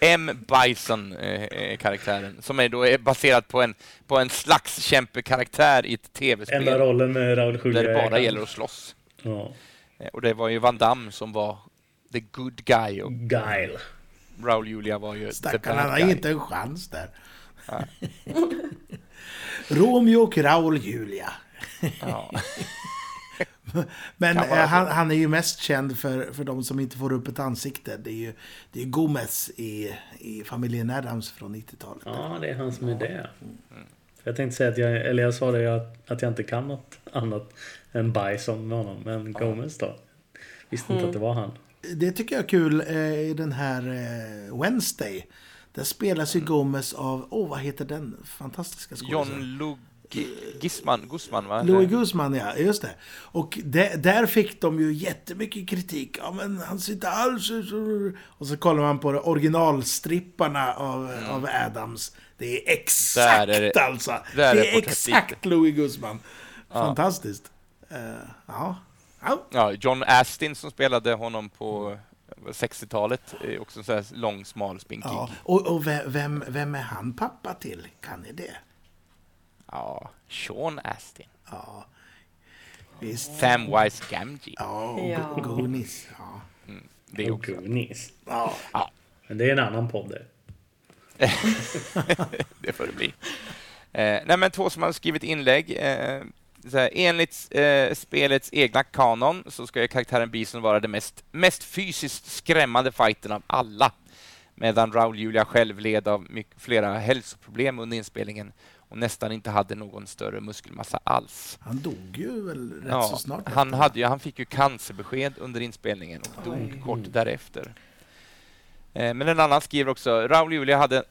M. Bison eh, är karaktären, som är då är baserad på en, på en slagskämpekaraktär i ett Enda tv-spel rollen med Raul Julia. där det bara gäller att slåss. Ja. Eh, Och det var ju Van Damme som var the good guy och Guile. Raul Julia var ju the stackarn han bad har guy. inte en chans där. [laughs] Romeo och Raul Julia. Ja. [laughs] Men eh, han, han är ju mest känd för, för de som inte får upp ett ansikte. Det är ju det är Gomez i, i familjen Adams från 90-talet. Ja, det är han som är det. För jag tänkte säga att jag, eller jag sa det att, att jag inte kan något annat än Bison med honom. Men Gomez då? Visste inte att det var han. Det tycker jag är kul eh, i den här eh, Wednesday. Där spelas ju Gomez av, åh vad heter den fantastiska skådespelaren? John Lug Gisman, Guzman, va? Louis Guzman, ja. Just det. Och de, där fick de ju jättemycket kritik. Ja, men han ser inte alls ut. Och så kollar man på det, originalstripparna av, av Adams. Det är exakt Mm. Där är det- alltså. det är är exakt Louis Guzman. Fantastiskt. Ja. ja. Ja, John Astin som spelade honom på 60-talet, är också en sån här lång, smal, spinkig. ja. Ja. Och, och ve- vem, vem är han pappa till? Kan ni det? Sean Astin. Ja. Visst. Samwise Gamgee. Ja, Ja. Goonies. Ja. Det är också. Goonies. Ja. Ja, Men det är en annan podd det. [laughs] det får det bli. Eh, nej, men två som har skrivit inlägg. Eh, så här, enligt eh, spelets egna kanon så ska karaktären Bison vara den mest, mest fysiskt skrämmande fighten av alla. Medan Raul Julia själv led av mycket, flera hälsoproblem under inspelningen och nästan inte hade någon större muskelmassa alls. Han dog ju väl rätt Ja, så snart han, hade ju, han fick ju cancerbesked under inspelningen och dog kort därefter. Eh, Men en annan skriver också, Raul Julia hade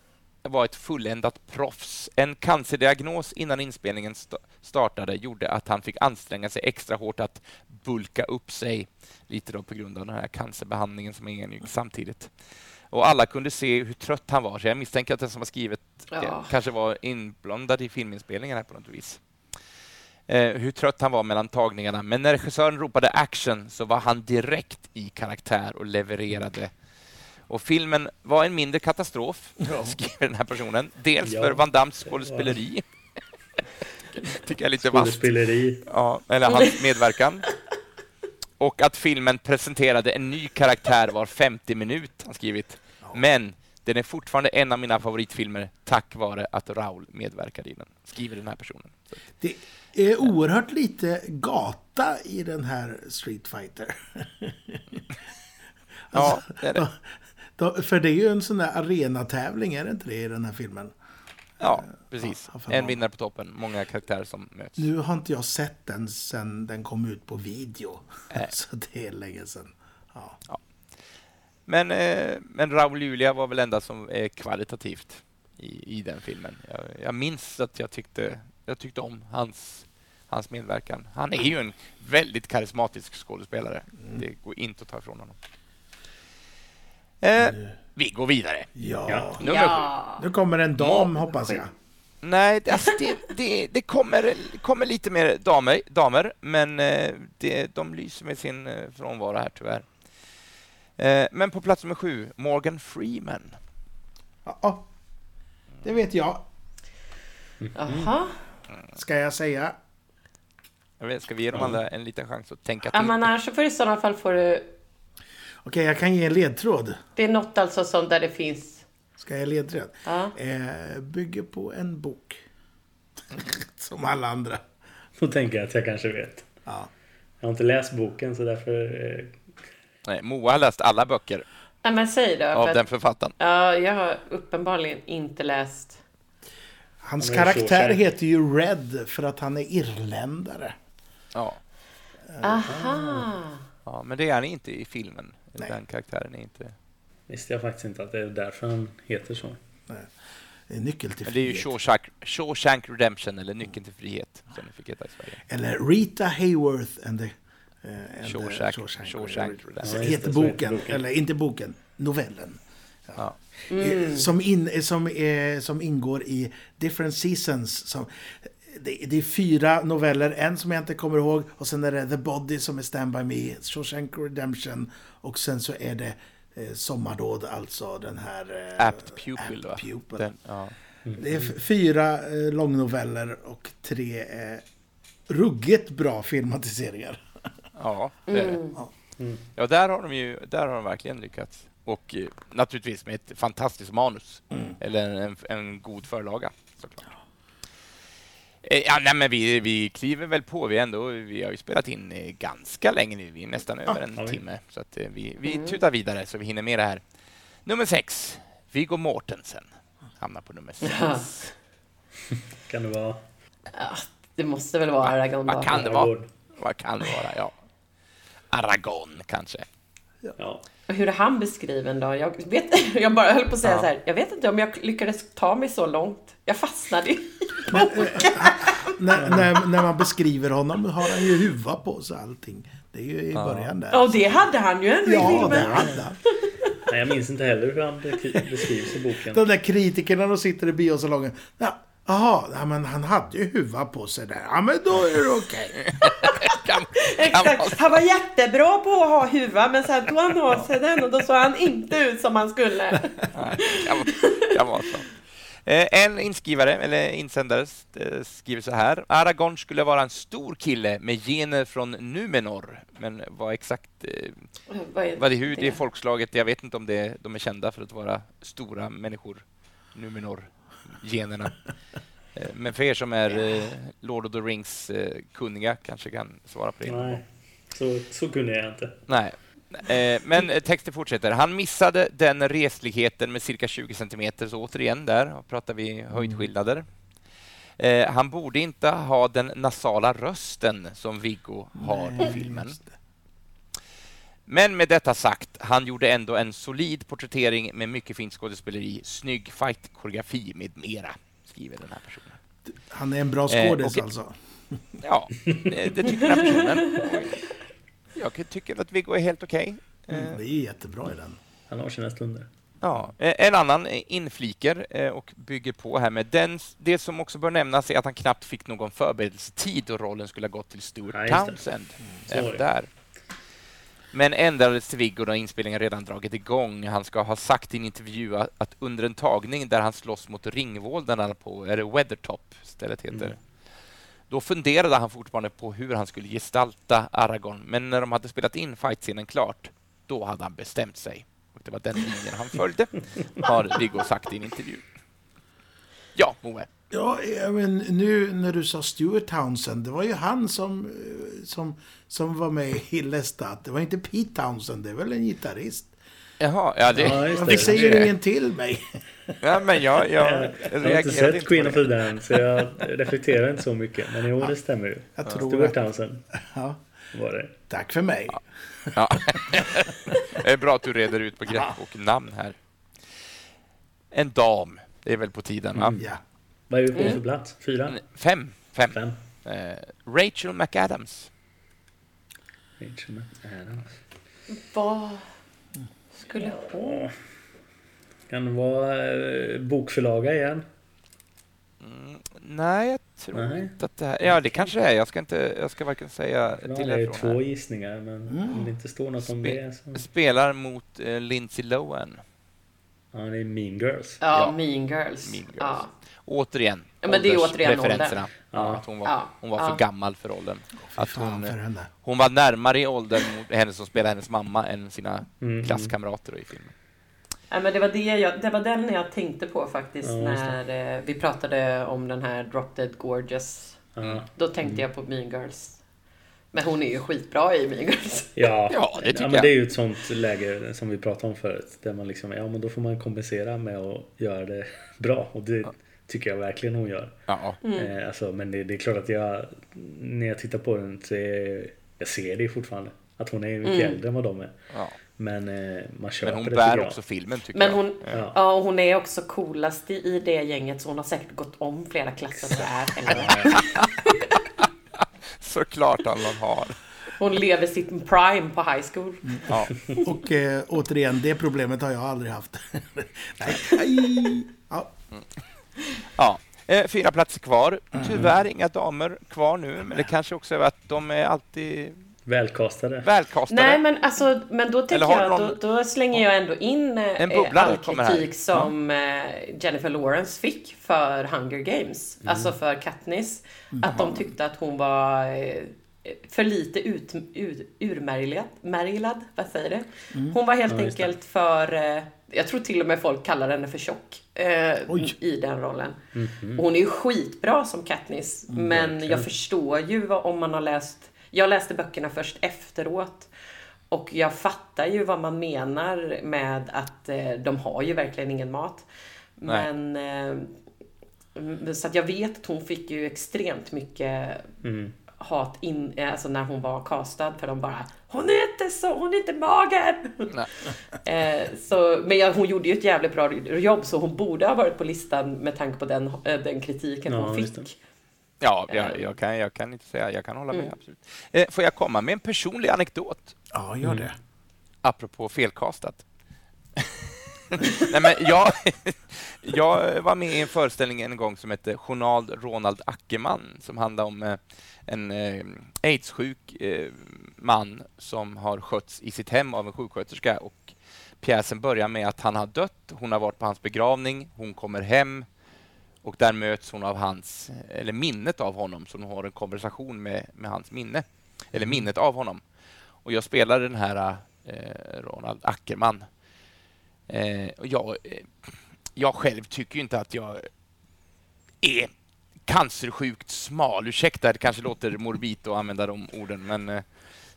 var ett fulländat proffs. En cancerdiagnos innan inspelningen sta- startade gjorde att han fick anstränga sig extra hårt att bulka upp sig, lite då på grund av den här cancerbehandlingen som ingick samtidigt. Och alla kunde se hur trött han var, så jag misstänker att den som har skrivit Ja. kanske var inblandad i filminspelningen här på något vis. Eh, hur trött han var mellan tagningarna, men när regissören ropade action så var han direkt i karaktär och levererade. Och filmen var en mindre katastrof, [laughs] skriver den här personen. Dels Ja. för Van Dammes skådespeleri. [laughs] Tycker jag är lite. Skådespeleri. Ja, eller hans medverkan. Och att filmen presenterade en ny karaktär var 50 minut, han skrivit. Men Den är fortfarande en av mina favoritfilmer tack vare att Raul medverkade i den, skriver den här personen. Det är oerhört lite gata i den här Street Fighter. Ja, det är det. [laughs] Då- För det är ju en sån där arenatävling, är det inte det i den här filmen? Ja, precis. Ja, En vinnare på toppen, många karaktärer som möts. Nu har inte jag sett den sen den kom ut på video. Nej. [laughs] Så det är länge sedan. Ja. Men, eh, men Raul Julia var väl enda som är kvalitativt i, i den filmen. Jag, jag minns att jag tyckte, jag tyckte om hans, hans medverkan. Han är ju en väldigt karismatisk skådespelare. Det går inte att ta ifrån honom. Eh, vi går vidare. Ja. Ja. Nummer ja. Nu kommer en dam, Ja, hoppas jag. Nej, det, alltså det, det, det kommer, kommer lite mer damer, damer men eh, det, de lyser med sin eh, frånvaro här tyvärr. Eh, Men på plats nummer sju, Morgan Freeman. Ja, det vet jag. Jaha. Ska jag säga. Jag vet, ska vi ge de andra en liten chans att tänka Ja, till? men annars så får du i sådana fall får du... Okej, jag kan ge en ledtråd. Det är något alltså som där det finns... Ska jag ge ledtråd? Ja. Eh, bygger på en bok. [laughs] Som alla andra. Då tänker jag att jag kanske vet. Ja. Jag har inte läst boken så därför... eh, Nej, Moa har läst alla böcker Nej, men säg då. av För den att, författaren. ja, jag har uppenbarligen inte läst... Hans Han är karaktär heter ju Red för att han är irländare. Ja. Aha! ja, men det är han inte i filmen. Nej. Den karaktären är inte... Visste jag faktiskt inte att det är därför han heter så. Det är Nyckel till Men det är ju frihet. Shawshank, Shawshank Redemption, eller Nyckeln till frihet, som det fick heta i Sverige. Eller Rita Hayworth and the... eh, and Shawshank- Shawshank Shawshank Redemption. Ja, heter det, boken. boken. Eller inte boken, novellen. Ja. Eh, Som, in, som, eh, som ingår i Different Seasons. Som, det, det är fyra noveller, en som jag inte kommer ihåg och sen är det The Body som är Stand By Me, Shawshank Redemption och sen så är det eh, Sommardåd, alltså den här... Eh, Apt Pupil? Apt Pupil. Den, ja. Det är fyra eh, långnoveller och tre eh, ruggigt bra filmatiseringar. Ja, det är det. Mm. Ja, där har de ju där har de verkligen lyckats. Och eh, naturligtvis med ett fantastiskt manus. Eller en, en god förlaga, såklart. Eh, Ja, nej, men vi, vi kliver väl på. Vi, ändå, vi har ju spelat in eh, ganska länge nu. Vi är nästan över en vi. timme. Så att, eh, vi, vi tutar vidare så vi hinner med det här. Nummer sex, Viggo Mortensen. Hamnar på nummer sex. Ja. [laughs] Kan det vara... Ja, det måste väl vara Aragorn Vad kan det vara? Aragorn? Vad kan det vara? Ja. Aragon, kanske. Ja. Hur är han beskriven då? Jag, vet, [laughs] jag bara höll på att säga Ja. så här. Jag vet inte om jag lyckades ta mig så långt. Jag fastnade i när, när, när man beskriver honom har han ju huva på sig allting. Det är ju i början där. Ja, och det hade han ju ändå i Ja, det hade han. Nej, jag minns inte heller hur han beskri- beskrivs i boken. De där kritikerna de sitter i biosalongen. Ja, Jaha, ja, men han hade ju huva på sig där. Ja, men då är det okej. Exakt. Han var jättebra på att ha huva men sen tog han av sig den och då såg han inte ut som han skulle. Nej, kan, kan vara så. Eh, En inskrivare, eller insändare, eh, skriver så här. Aragorn skulle vara en stor kille med gener från Numenor. Men vad exakt eh, Vad är vad det, hur det är folkslaget, jag vet inte om det, de är kända för att vara stora människor. Numenor-generna. [laughs] Men för er som är Lord of the Rings-kunniga kanske kan svara på det. Nej, så, så kunde jag inte. Nej. Eh, Men eh, texten fortsätter. Han missade den resligheten med cirka 20 centimeter, så återigen där pratar vi höjdskillnader. Eh, Han borde inte ha den nasala rösten som Viggo har i filmen. Men med detta sagt, han gjorde ändå en solid porträttering med mycket fint skådespeleri, snygg fight-koreografi med mera, skriver den här personen. Han är en bra Eh, skådis okej. alltså. Ja, det det tycker den här personen. [laughs] Jag tycker att Viggo är helt okej. Eh, Mm, det är jättebra i den. Han har sina stunder. Ja, eh, en annan infliker eh, och bygger på här med den. Det som också bör nämnas är att han knappt fick någon förberedelsetid och rollen skulle ha gått till Stuart det. Townsend. Det. där. Men ändrades till Viggo när inspelningen redan dragit igång. Han ska ha sagt i en intervju att, att under en tagning där han slåss mot ringvåldarna på, är det Weathertop stället heter, Mm. Då funderade han fortfarande på hur han skulle gestalta Aragorn. Men när de hade spelat in fightscenen klart, då hade han bestämt sig. Och det var den linjen han följde, har Viggo sagt i en intervju. Ja, Moe. Ja, men nu när du sa Stuart Townsend, det var ju han som, som, som var med i Lestat. Det var inte Pete Townsend, det är väl en gitarrist? Jaha, ja det... Ja, Varför säger det- ingen till mig? Ja, men jag, jag, Jag har inte sett inte Queen of the Dam så jag reflekterar inte så mycket. Men jo, det stämmer ju. Jag tror Stuart att- Townsend Ja, var det. tack för mig. Ja. Det är bra att du reder ut begrepp och namn här. En dam, det är väl på tiden, va? Ja. Vad är vi på för plats? Fyra? Fem. Fem. Fem? Eh, Rachel McAdams. Rachel McAdams. Vad skulle... Åh. Kan det vara eh, bokförlaga igen? Mm, nej, jag tror Nej. inte att det här... Ja, det kanske är. Jag ska, inte, jag ska varken säga Det till är ju från två här. gissningar men om det inte står något om Spe- det så... Spelar mot eh, Lindsay Lohan. Ja, det är Mean Girls. Ja, Ja. Mean Girls. Mean Girls. Ja. Återigen, Ja, men det är återigen åldersreferenserna. åldern. Ja, att hon var, Ja. hon var Ja. för gammal för åldern. Fy Att hon, hon var närmare i åldern mot henne som spelar hennes mamma än sina Mm. klasskamrater i filmen. Ja, men det, var det, jag, det var den jag tänkte på faktiskt Ja, när eh, vi pratade om den här Drop Dead Gorgeous. Ja. Då tänkte jag på Mean Girls. Men hon är ju skitbra i Mean Girls. [laughs] Ja, Ja, det tycker ja, men jag. det är ju ett sånt läge som vi pratade om förut. Där man liksom, ja men då får man kompensera med att göra det [laughs] bra. Och det tycker jag verkligen hon gör. Ja, Eh, alltså, men det, det är klart att jag, när jag tittar på den så är, jag ser det fortfarande. Att hon är mycket Mm. äldre än vad de är. ja. Men eh, man köper Men hon det bär jag. också filmen tycker Men jag. hon, Ja. ja, och hon är också coolast i, i det gänget så hon har säkert gått om flera klasser så här. [laughs] Såklart Allan har. hon lever sitt prime på high school. Ja. [laughs] Och eh, återigen, det problemet har jag aldrig haft. [laughs] Nej, nej. Ja, Ja. Eh, fyra platser kvar. Tyvärr inga damer kvar nu, men det kanske också är att de är alltid Välkastade. välkastade. Nej men alltså, men då tänker jag, någon- då, då slänger jag ändå in eh, En all kritik som eh, Jennifer Lawrence fick för Hunger Games. Mm. Alltså för Katniss. Att de tyckte att hon var eh, för lite ut, ut, urmärglad, märglad, vad säger det? Hon var helt Ja, enkelt för, jag tror till och med folk kallar henne för tjock eh, i den rollen. Och hon är ju skitbra som Katniss, men verkligen. jag förstår ju vad, om man har läst, jag läste böckerna först efteråt. Och jag fattar ju vad man menar med att eh, de har ju verkligen ingen mat. Nej. Men eh, så att jag vet att hon fick ju extremt mycket Mm. hat in, eh, alltså när hon var castad för de bara Hon är inte så, hon är inte mager! [laughs] Eh, så, men ja, hon gjorde ju ett jävligt bra jobb så hon borde ha varit på listan med tanke på den, eh, den kritiken Ja, hon fick. Ja, jag, jag, kan, jag kan inte säga, jag kan hålla med. Mm. Absolut. Eh, får jag komma med en personlig anekdot? ja gör det. apropå felkastat. [laughs] Nej, men jag, jag var med i en föreställning en gång som hette Journal Ronald Ackerman som handlade om eh, en eh, aidssjuk eh, man som har skötts i sitt hem av en sjuksköterska. Och pjäsen börjar med att han har dött, hon har varit på hans begravning, hon kommer hem och där möts hon av hans, eller minnet av honom, så hon har en konversation med, med hans minne, eller minnet av honom. Och jag spelade den här eh, Ronald Ackerman. Eh, och jag, eh, jag själv tycker inte att jag är cancersjukt smal. Ursäkta, det kanske låter morbid att använda de orden, men eh,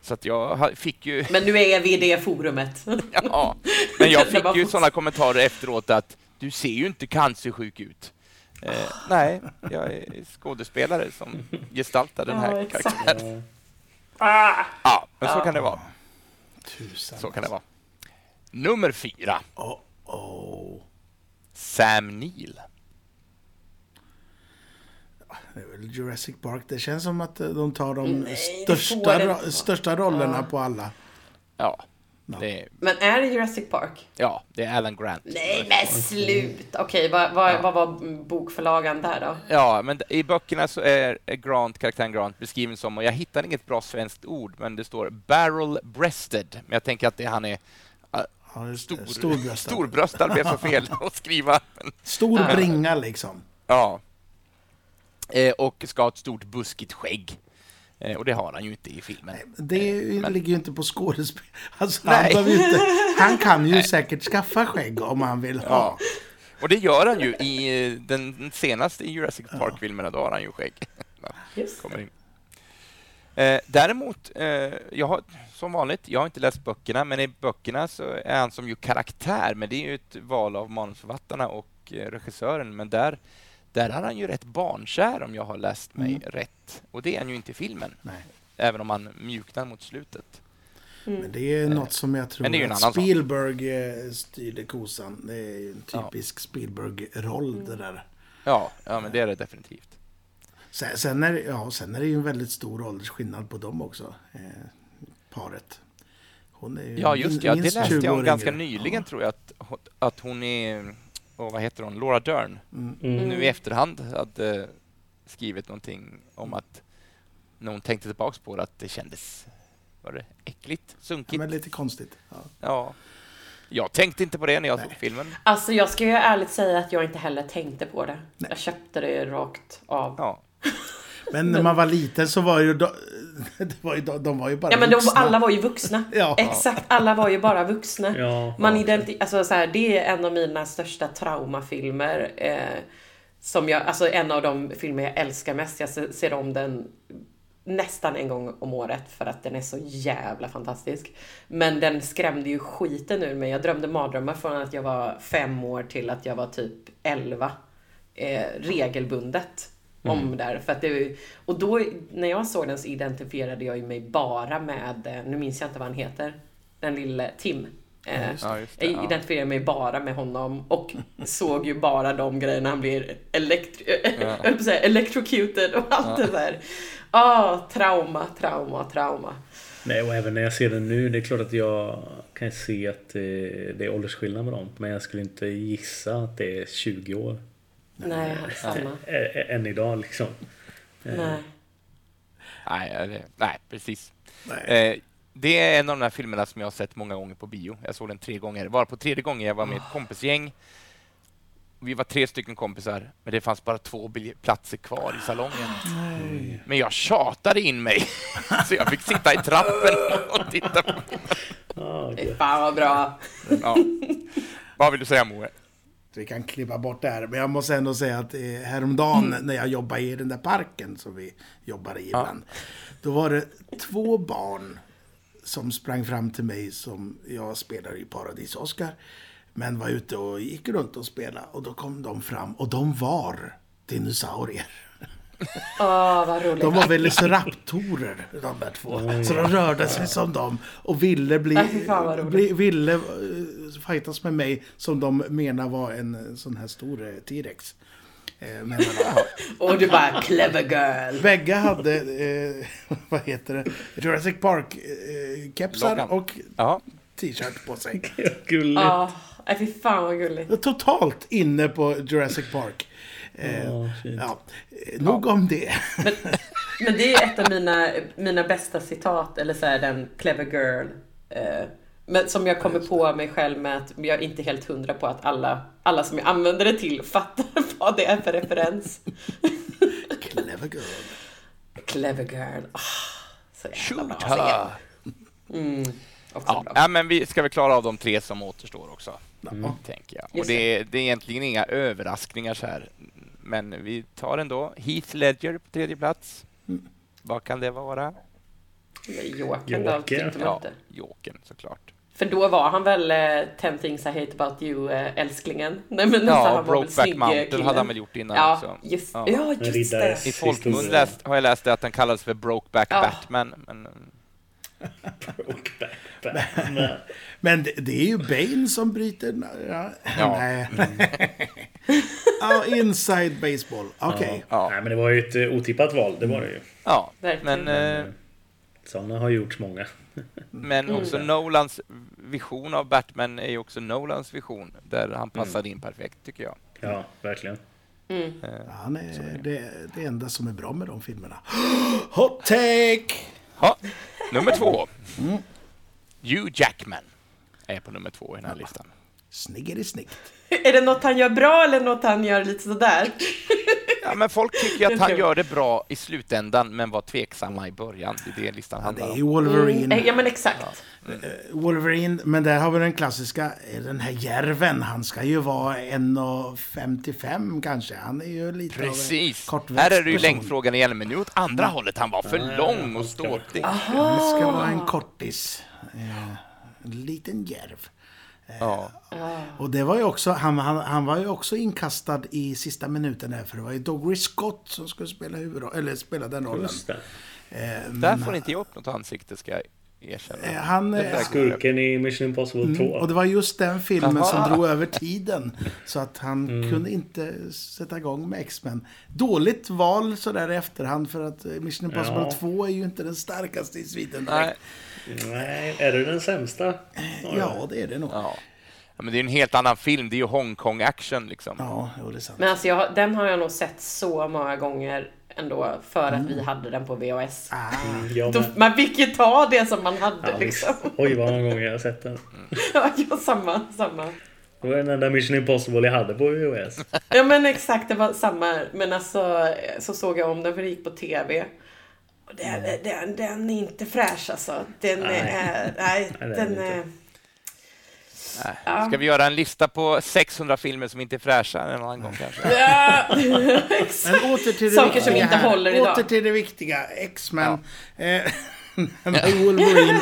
så att jag fick ju... Men nu är vi i det forumet. Ja, men jag [laughs] fick ju sådana kommentarer efteråt att du ser ju inte cancersjuk ut. Eh, [laughs] nej, jag är skådespelare som gestaltar den här Ja, karaktären. Ja. [laughs] Ja, men så kan det vara. Tusan. Så kan det vara. Nummer fyra, Oh, oh. Sam Neill. Det är väl Jurassic Park. Det känns som att eh, de tar de Nej, största, ro- största rollerna Ja. på alla. Ja, det, Men är det Jurassic Park? ja, det är Alan Grant. Nej men slut! Okej, vad, vad, Ja. vad var bokförlagan där då? Ja, men i böckerna så är Grant, karaktären Grant beskriven som, och jag hittar inget bra svenskt ord, men det står barrel breasted. Men jag tänker att det han är Ja, det. stor, Storbröstad. storbröstad, blev så fel [laughs] att skriva. Stor bringa liksom. ja. Eh, och ska ha ett stort buskigt skägg. Eh, och det har han ju inte i filmen. Det Men- ligger ju inte på skådespel. Alltså, han, Nej. inte, [laughs] han kan ju säkert skaffa skägg om han vill ha. Ja. Och det gör han ju i eh, den senaste Jurassic Park-filmerna, då har han ju skägg. [laughs] Just Kommer in. Eh, däremot, eh, jag har, som vanligt, jag har inte läst böckerna, men i böckerna så är han som ju karaktär, men det är ju ett val av manusförfattarna och eh, regissören, men där, där är han ju rätt barnkär om jag har läst mig Mm. rätt. Och det är han ju inte i filmen, Nej. även om han mjuknar mot slutet. Men det är något som jag tror att. Spielberg eh, styrde kosan. Det är ju en typisk Spielberg-roll det där. Ja, ja men det är det definitivt. Sen, sen, är, ja, sen är det ju en väldigt stor åldersskillnad på dem också. Eh, paret. Hon är ju Ja, just min- ja, det läste 20 jag om ganska yngre. nyligen, tror jag, att, hon- att hon är... Och vad heter hon? Laura Dern. Mm. Mm. nu i efterhand hade skrivit någonting om att när hon tänkte tillbaks på det, att det kändes var det äckligt, Ja, sunkigt. men lite konstigt. Ja. Ja. Jag tänkte inte på det när jag såg filmen. Alltså jag ska ju ärligt säga att jag inte heller tänkte på det. Jag köpte det rakt av. Ja. Men när man var liten så var ju [laughs] det var ju, de, de var ju bara Ja men de, vuxna. alla var ju vuxna. [laughs] Ja. Exakt, alla var ju bara vuxna. Ja, Man ja. identi- alltså, så här, det är en av mina största traumafilmer. Eh, som jag, alltså en av de filmer jag älskar mest. Jag ser, ser om den nästan en gång om året för att den är så jävla fantastisk. Men den skrämde ju skiten ur mig. Jag drömde mardrömmar från att jag var fem år till att jag var typ elva. Eh, regelbundet. Om där. För att det, och då, när jag såg den så identifierade jag ju mig bara med, eh, nu minns jag inte vad han heter, den lille Tim. Eh, Ja, just det, jag ja. identifierade mig bara med honom och [laughs] såg ju bara de grejerna han blir elektri- jag att säga, electrocuted och allt det där. Ah, trauma, trauma, trauma. Nej, och även när jag ser den nu, det är klart att jag kan se att eh, det är åldersskillnad med dem. Men jag skulle inte gissa att det är 20 år. Nej, samma. Än idag liksom. Nej. Nej, det, nej, precis. Nej. Eh, det är en av de här filmerna som jag har sett många gånger på bio. Jag såg den tre gånger. Var på tredje gången jag var med ett kompisgäng. Vi var tre stycken kompisar, men det fanns bara två platser kvar i salongen. Men jag tjatade in mig, [laughs] så jag fick sitta i trappen och titta på Ah, Fy Fan vad bra. Ja. Vad vill du säga Moe? Vi kan klippa bort det här. Men jag måste ändå säga att eh, häromdagen när jag jobbade i den där parken som vi jobbar i ibland. Då var det två barn som sprang fram till mig som jag spelar i Paradis Oscar. Men var ute och gick runt och spelade. Och då kom de fram och de var dinosaurier. Åh, [laughs] vad roligt. De var velociraptorer, de där två. Så de rörde sig som dem och ville bli, Äh, bli ville uh, fightas med mig som de menar var en eh, sån här stor eh, T-rex. Eh, men, [laughs] Och du bara, clever girl. Bägge hade, eh, [laughs] vad heter det, Jurassic Park-kepsar Loggan. och Ja, t-shirt på sig. Gulligt. Ja, nej, fy fan vad gulligt. Totalt inne på Jurassic Park. Eh, Ja, ja, eh, nog om det. Men, men det är ett av mina, mina bästa citat, eller så här, den clever girl. Eh, men som jag kommer på mig själv med att jag är inte helt hundra på att alla, alla som jag använder det till fattar [laughs] vad det är för referens. Clever girl. Clever girl. Ah, så jävla shoot her! Mm, också Ja, bra. ja, men vi ska väl klara av de tre som återstår också, Ja. tänker jag. Och det är, det är egentligen inga överraskningar så här. Men vi tar ändå Heath Ledger på tredje plats. Vad kan det vara? Jokern då, Ja. Jokern såklart. För då var han väl eh, 10 things I hate about you, eh, älsklingen. Nej men alltså, Ja, han var väl Brokeback snygg, Mountain killen. hade han väl gjort innan ja, också. Just, Ja. ja. Just det. I folkmun läst, har jag läst det att den kallades för Brokeback Ja. Batman. Men, [laughs] Och [laughs] Batman. Men det, det är ju Bane som bryter... Ja, Ja. [laughs] Nej. ja, inside baseball. Okej. ja, Nej men det var ju ett eh, otippat val, det var det ju. ja. Verkligen. Men, eh, Sådana har gjorts många. [laughs] men också Nolans vision av Batman är ju också Nolans vision. Där han passade in perfekt, tycker jag. Ja, verkligen. Mm. Eh, Han är det, det enda som är bra med de filmerna. [gasps] Hot take! Ja, nummer två. Hugh Jackman är på nummer två i den här listan. Sniggeri snyggt. [laughs] Är det något han gör bra eller något han gör lite sådär? [laughs] Ja, men folk tycker att han gör det bra i slutändan, men var tveksamma i början. Det är det listan Det handlar är om. ju Wolverine. Mm, ja men exakt. Eh, Wolverine, men där har vi den klassiska, eh, den här järven. Han ska ju vara 1,55 kanske. Han är ju lite Precis. av en Här är det ju längdfrågan igen, men nu åt andra hållet. Han var för lång och ståtlig. Han ska vara en kortis. Eh, En liten järv. Ja. Och det var ju också, han, han, han var ju också inkastad i sista minuten där, för det var ju Dougray Scott som skulle spela huvudroll, eller spela den rollen. Just det. Eh, Där får inte jag upp något ansikte, ska jag erkänna. eh, han, eh, Skurken i Mission Impossible 2. Mm, och det var just den filmen Aha. som drog över tiden. Så att han kunde inte sätta igång med X-Men. Dåligt val sådär i efterhand för att eh, Mission Impossible Ja. 2 är ju inte den starkaste i sviten Nej. direkt. Nej, är det den sämsta? Ja, det är det nog. Ja. ja. Men det är en helt annan film. Det är ju Hongkong-action liksom. Ja, det är sant. Men alltså jag, den har jag nog sett så många gånger ändå för att vi hade den på VHS. Ah, Jag Då, med. man fick ju ta det som man hade Ja, visst. liksom. Oj, vad många gånger jag har sett den. [laughs] Ja, ja, samma, samma. Det var den enda Mission Impossible jag hade på VHS. Ja men exakt, det var samma. Men alltså så såg jag om den för det gick på TV. Och den, den, den är inte fräsch alltså. Den Nej. är... Nej, Nej, den den är... Ska vi göra en lista på 600 filmer som inte är fräscha en annan gång kanske? Ja, [laughs] exakt. Men åter till det Saker som inte här. håller idag. Åter till det viktiga. X-Men. Eh, [laughs] den här Wolverine.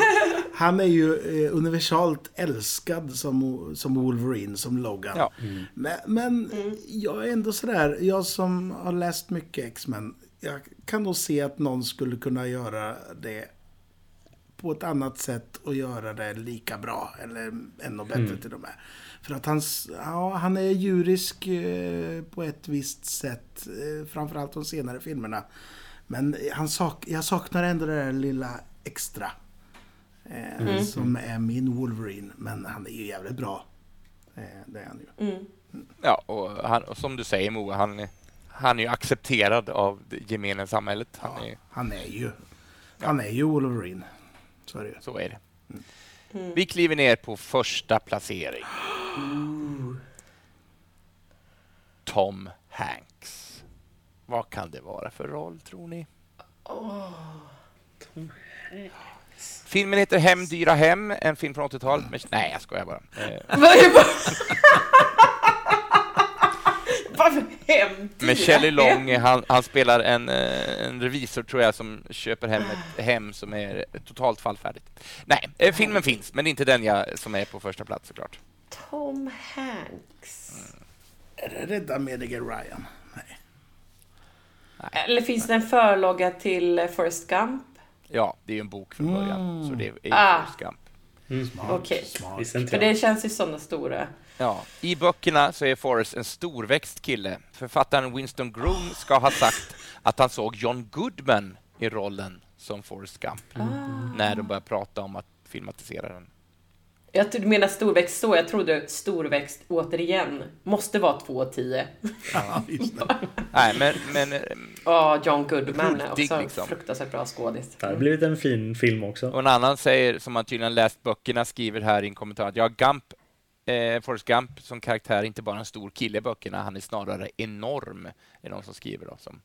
Han är ju eh, universalt älskad som, som Wolverine, som Logan. Ja. Men, men Mm. jag är ändå sådär, jag som har läst mycket X-Men. Jag kan nog se att någon skulle kunna göra det på ett annat sätt och göra det lika bra. Eller ännu bättre till och med. För att hans, ja, han är djurisk eh, på ett visst sätt. Eh, framförallt de senare filmerna. Men han sak, jag saknar ändå det där lilla extra. Eh, Som är min Wolverine. Men han är ju jävligt bra. Eh, det är han ju. Mm. Ja, och, han, och som du säger Moa, han, är- han är ju accepterad av det gemene samhället. Han Ja, är, han är ju Han är ju Wolverine. Så är det så är det. Vi kliver ner på första placering. [gasps] Tom Hanks. Vad kan det vara för roll, tror ni? Filmen heter Hem, dyra hem, en film från 80-talet. Men, nej, jag skojar bara. [laughs] [laughs] Varför hem? Med Shelley Long, han, han spelar en, eh, en revisor tror jag som köper hem ett hem som är totalt fallfärdigt. Nej, eh, filmen finns, men inte den jag, som är på första plats såklart. Tom Hanks. Är det Rädda Mediger Ryan? Nej. Eller finns det en förlaga till eh, Forrest Gump? Ja, det är ju en bok från början, så det är ju Ah. Forrest Gump. Okej. Smart. Inte För det känns ju sådana stora. Ja, I böckerna så är Forrest en storväxt kille. Författaren Winston Groom ska ha sagt att han såg John Goodman i rollen som Forrest Gump när de började prata om att filmatisera den. Jag tror du menar storväxt så. Jag trodde storväxt återigen måste vara 2,10. Ja, [laughs] just det. Nej, men, men Ja, John Goodman är också liksom. fruktansvärt bra skådis. Det hade blivit en fin film också. Och en annan säger, som har tydligen läst böckerna, skriver här i en kommentar att ja, Gump, eh, Forrest Gump som karaktär är inte bara en stor kille i böckerna, han är snarare enorm, är någon som skriver då, som,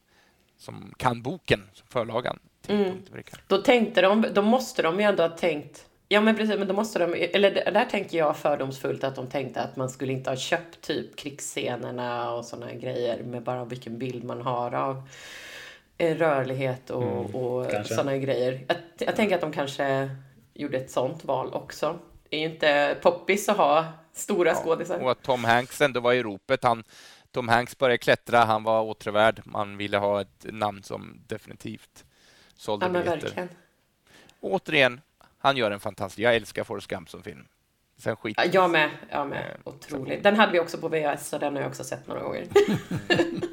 som kan boken, som förlagan. till Mm. och. Då tänkte de, då måste de ju ändå ha tänkt Ja men precis, men då måste de, eller där tänker jag fördomsfullt att de tänkte att man skulle inte ha köpt typ krigsscenerna och sådana grejer med bara vilken bild man har av eh, rörlighet och, och kanske. sådana grejer. Jag, jag tänker att de kanske gjorde ett sånt val också. Det är ju inte poppis att ha stora skådisar. Och att Tom Hanks ändå var i ropet. Han, Tom Hanks började klättra, han var åtråvärd. Man ville ha ett namn som definitivt sålde Ja biljetter. Återigen, han gör en fantastisk... Jag älskar Forrest Gump som film. Sen skit... Ja, Jag med. Jag med. Eh, Otroligt. Den hade vi också på VHS så den har jag också sett några gånger. [laughs]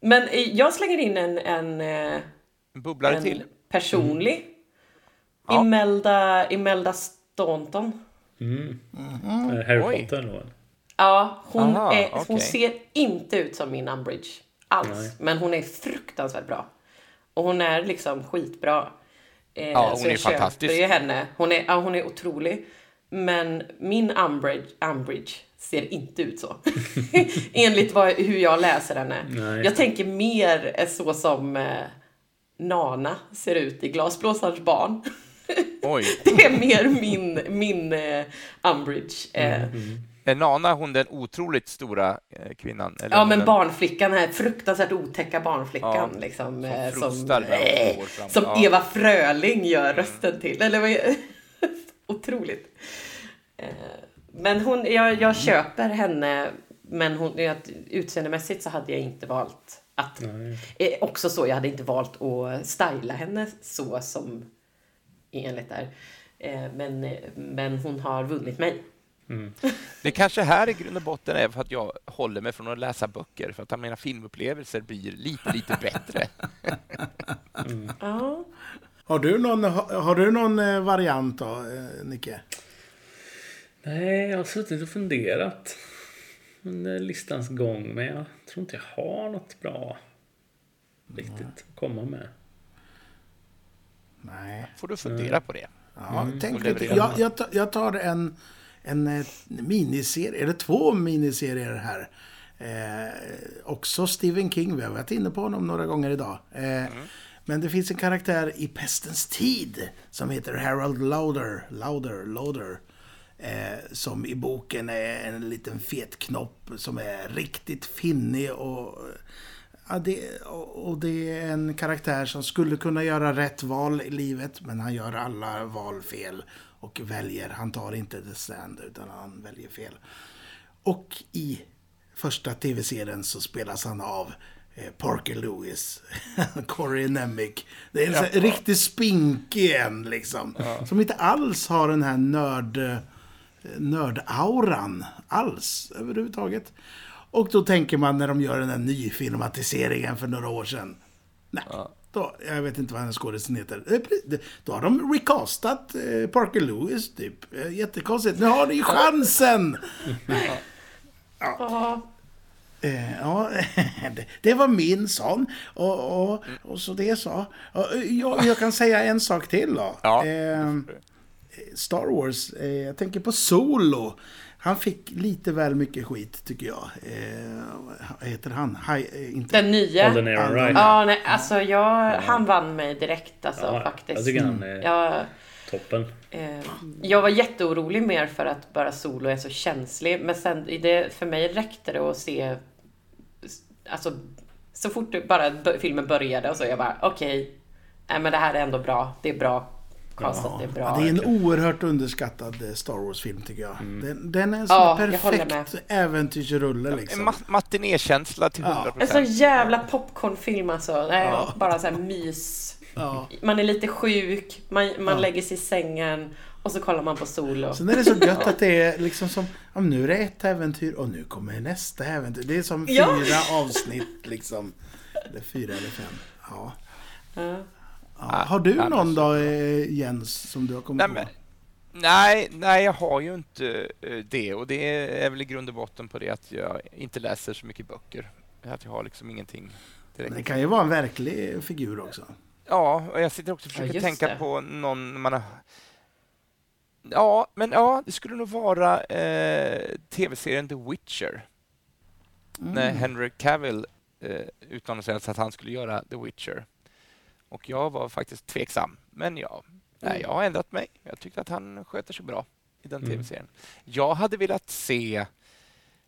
Men eh, jag slänger in en, en, eh, En bubblare en till. personlig. Ja. Imelda, Imelda Staunton. Mm. Eh, Harry Oj. Potter nog. Ja, hon, Aha, är, hon ser inte ut som min Umbridge alls. Nej. Men hon är fruktansvärt bra. Och hon är liksom skitbra. Eh, Ja, hon så jag är fantastisk. köper ju henne. Hon är, ja, hon är otrolig. Men min Umbridge, Umbridge ser inte ut så. [laughs] [laughs] Enligt vad, hur jag läser henne. Nej. Jag tänker mer så som eh, Nana ser ut i Glasblåsarens barn. [laughs] Oj. Det är mer min, min eh, Umbridge. Eh, Är Nana hon den otroligt stora eh, kvinnan? Eller Ja, men den- barnflickan, här fruktansvärt otäcka barnflickan. Ja, liksom, som eh, som fram. som Ja. Eva Fröling gör rösten till. Eller vad [laughs] Otroligt. Men hon, jag, jag köper henne, men hon, utseendemässigt så hade jag inte valt att... Nej. Också så, jag hade inte valt att styla henne så som enligt där. Eh, men, men hon har vunnit mig. Det kanske här i grund och botten är för att jag håller mig från att läsa böcker, för att mina filmupplevelser blir lite, lite bättre. [laughs] Ja. Har du någon, har, har du någon eh, variant då, eh, Nicke? Nej, jag har suttit och funderat under listans gång, men jag tror inte jag har något bra riktigt att komma med. Nej. Får du fundera på det. Ja, tänk Och lite. Jag, jag, tar, jag tar en, en eh, miniserie, eller två miniserier här. Eh, också Stephen King, vi har varit inne på honom några gånger idag. Eh, Men det finns en karaktär i Pestens tid som heter Harold Lauder, Lauder, Lauder. Eh, som i boken är en liten fet knopp som är riktigt finnig och Ja, det, och det är en karaktär som skulle kunna göra rätt val i livet, men han gör alla val fel och väljer. Han tar inte the stand, utan han väljer fel. Och i första tv-serien så spelas han av eh, Parker Lewis, [laughs] Corey Nemec. Det är en här riktigt spinkig en liksom. Som inte alls har den här nörd, eh, nördauran alls överhuvudtaget. Och då tänker man när de gör den här nyfilmatiseringen för några år sedan. Nej, då, jag vet inte vad hennes skådisen heter. Då har de recastat eh, Parker Lewis typ. Eh, Jättekonstigt. Nu har ni chansen! [laughs] Ja. Eh, ja, [laughs] det, det var min sån. Och, och, och så det så. Jag, jag kan säga en sak till då. Ja. Eh, Star Wars, jag tänker på Solo. Han fick lite väl mycket skit tycker jag. Eh, heter han? Hi, eh, inte... Den nya. Golden Era Andra. Right. Ja, nej, alltså jag, han vann mig direkt alltså Ja, faktiskt. jag tycker han är Jag, toppen. eh, jag var jätteorolig mer för att bara Solo är så känslig. Men sen, det, för mig räckte det att se... Alltså, så fort bara filmen började och så jag bara okej. nej men det här är ändå bra. Det är bra castat, det är bra. Ja, det är en oerhört underskattad eh, Star Wars-film tycker jag. Den, den är en sån Ja, perfekt äventyrsrulle En liksom. ma- matinékänsla till 100 En sån jävla popcornfilm alltså. Nej, Bara så här mys. Ja. Man är lite sjuk, man, man lägger sig i sängen och så kollar man på Solo. Sen är det så gött att det är liksom som, ja, nu är det ett äventyr och nu kommer nästa äventyr. Det är som fyra Ja. avsnitt liksom. Eller fyra eller fem. Ja. Ja. Ja. Har du Ja, någon då eh, Jens som du har kommit Nej, på? men, nej, nej, jag har ju inte eh, det. Och det är väl i grund och botten på det att jag inte läser så mycket böcker. Att jag har liksom ingenting direkt. Men det kan ju vara en verklig figur också. Ja, och jag sitter också och Ja, försöker just tänka det. på någon man har... Ja, men ja, det skulle nog vara eh, tv-serien The Witcher. När Henry Cavill eh, utannonserades att han skulle göra The Witcher. Och jag var faktiskt tveksam. Men ja, nej, jag har ändrat mig. Jag tyckte att han sköter sig bra i den Mm. tv-serien. Jag hade velat se...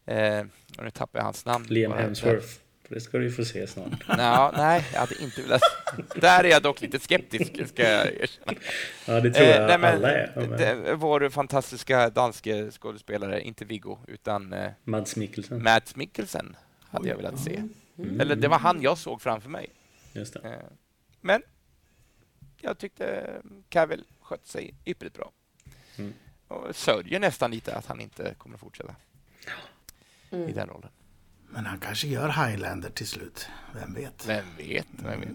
Eh, nu tappar jag hans namn. Liam? Hemsworth. Det ska du ju få se snart. [laughs] Nå, nej, jag hade inte velat... Där är jag dock lite skeptisk, ska jag erkänna. Ja, det tror jag Eh, nej, men alla är. Men det, vår fantastiska danske skådespelare, inte Viggo, utan eh, Mads Mikkelsen. Mads Mikkelsen hade jag velat se. Mm. Eller det var han jag såg framför mig. Just det. Eh, men jag tyckte Cavill skötte sig ypperligt bra. Mm. Och sörjer nästan lite att han inte kommer att fortsätta Mm. i den rollen. Men han kanske gör Highlander till slut. Vem vet? Vem vet, vem vet.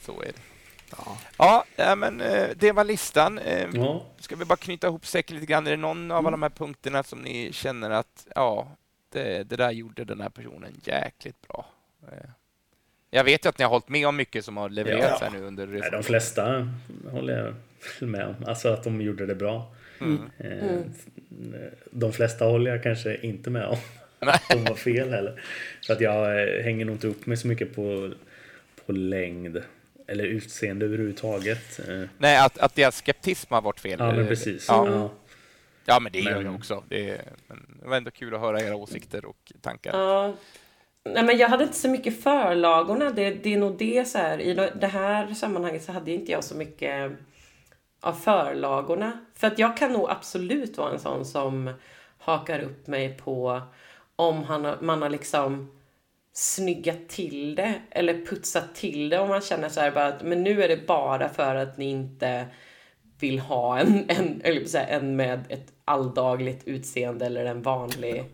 Så är det. Ja. Ja, men eh, det var listan. Eh, Ja, Ska vi bara knyta ihop säcken lite grann? Är det någon av alla de här punkterna som ni känner att ja, det, det där gjorde den här personen jäkligt bra? Jag vet ju att ni har hållit med om mycket som har levererats Ja. här nu under nej, resan. de flesta håller jag med om. Alltså att de gjorde det bra. Eh, De flesta håller jag kanske inte med om. Att de var fel heller. För att jag eh, hänger nog inte upp mig så mycket på, på längd. Eller utseende överhuvudtaget. Eh, Nej, att, att deras skeptism har varit fel. Ja men precis. Ja, Ja. ja men det gör Men- jag också. Det, är, men det var ändå kul att höra era åsikter och tankar. Ja. Nej, men jag hade inte så mycket förlagorna. Det, det är nog det så här. I det här sammanhanget så hade inte jag så mycket av förlagorna. För att jag kan nog absolut vara en sån som hakar upp mig på om han, man har liksom snyggat till det eller putsat till det om man känner så här bara att men nu är det bara för att ni inte vill ha en, en, eller så här, en med ett alldagligt utseende eller en vanlig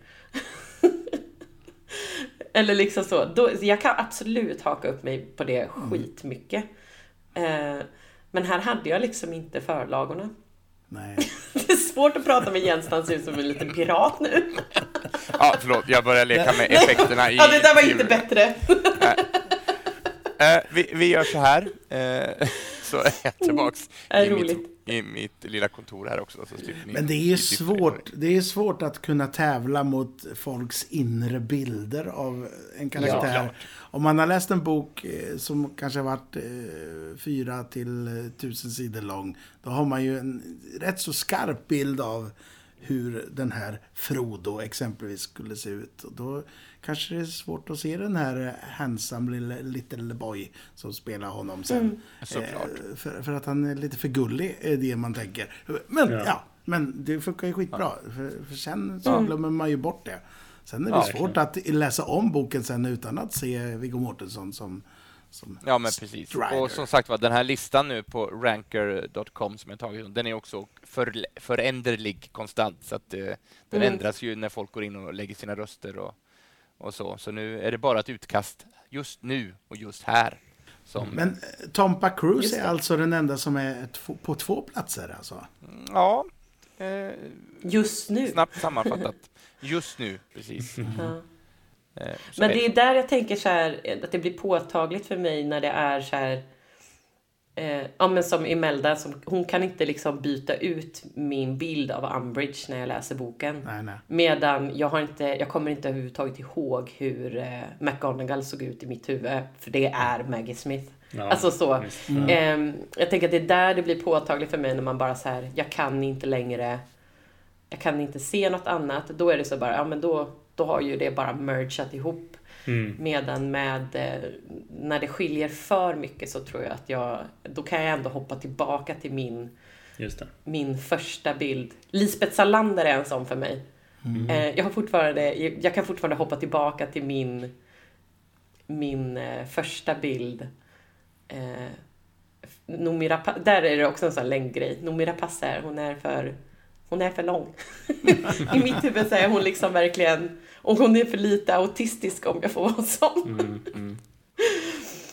eller liksom så. Då, jag kan absolut haka upp mig på det skitmycket. Eh, men här hade jag liksom inte förlagorna. Nej. [laughs] Det är svårt att prata med Jens han ser ut som en liten pirat nu. [laughs] Ja, förlåt, jag börjar leka med effekterna i... Ja, det där var inte bättre. Eh, vi, vi gör så här, eh, så är jag tillbaks Är i roligt. mitt, i mitt lilla kontor här också. Så slipper ni, Men det är ju svårt, det är svårt att kunna tävla mot folks inre bilder av en karaktär. klart. Om man har läst en bok eh, som kanske har varit eh, fyra till tusen sidor lång, då har man ju en rätt så skarp bild av hur den här Frodo exempelvis skulle se ut. Och då kanske det är svårt att se den här eh, handsome little, little boy som spelar honom sen. Såklart. Eh, för, för att han är lite för gullig, är det man tänker. Men ja, Ja. men det funkar ju skitbra. För, för sen så glömmer man ju bort det. Sen är det Ja, svårt att läsa om boken sen utan att se Viggo Mortensen som, som Ja, men precis. Strider. Och som sagt var, den här listan nu på ranker.com som jag tagit, den är också för, föränderlig konstant. Så att eh, den Mm. ändras ju när folk går in och lägger sina röster och, och så. Så nu är det bara ett utkast just nu och just här. Som, Men eh, Tompa Cruise är alltså den enda som är på två platser alltså? Ja, eh, Just nu. snabbt sammanfattat. Just nu, precis. [laughs] Ja. Eh, så Men är det är där jag tänker så här, att det blir påtagligt för mig när det är så här Eh, ja men som Imelda, som, hon kan inte liksom byta ut min bild av Umbridge när jag läser boken. Nej, nej. Medan jag, har inte, jag kommer inte överhuvudtaget ihåg hur eh, McGonagall såg ut i mitt huvud. För det är Maggie Smith. Ja, Alltså så. visst. Ehm, jag tänker att det är där det blir påtagligt för mig när man bara så här, jag kan inte längre, jag kan inte se något annat. Då är det så bara, ja men då, då har ju det bara mergat ihop. Mm. Medan med, eh, när det skiljer för mycket så tror jag att jag, då kan jag ändå hoppa tillbaka till min, Just det. min första bild. Lisbeth Salander är en sån för mig. Eh, jag, har fortfarande, jag kan fortfarande hoppa tillbaka till min, min eh, första bild. Eh, Noomi Rapace, där är det också en sån längdgrej. Noomi Rapace hon är för, hon är för lång. [laughs] I mitt huvud så är hon liksom verkligen, och hon är för lite autistisk om jag får vara sån. Mm.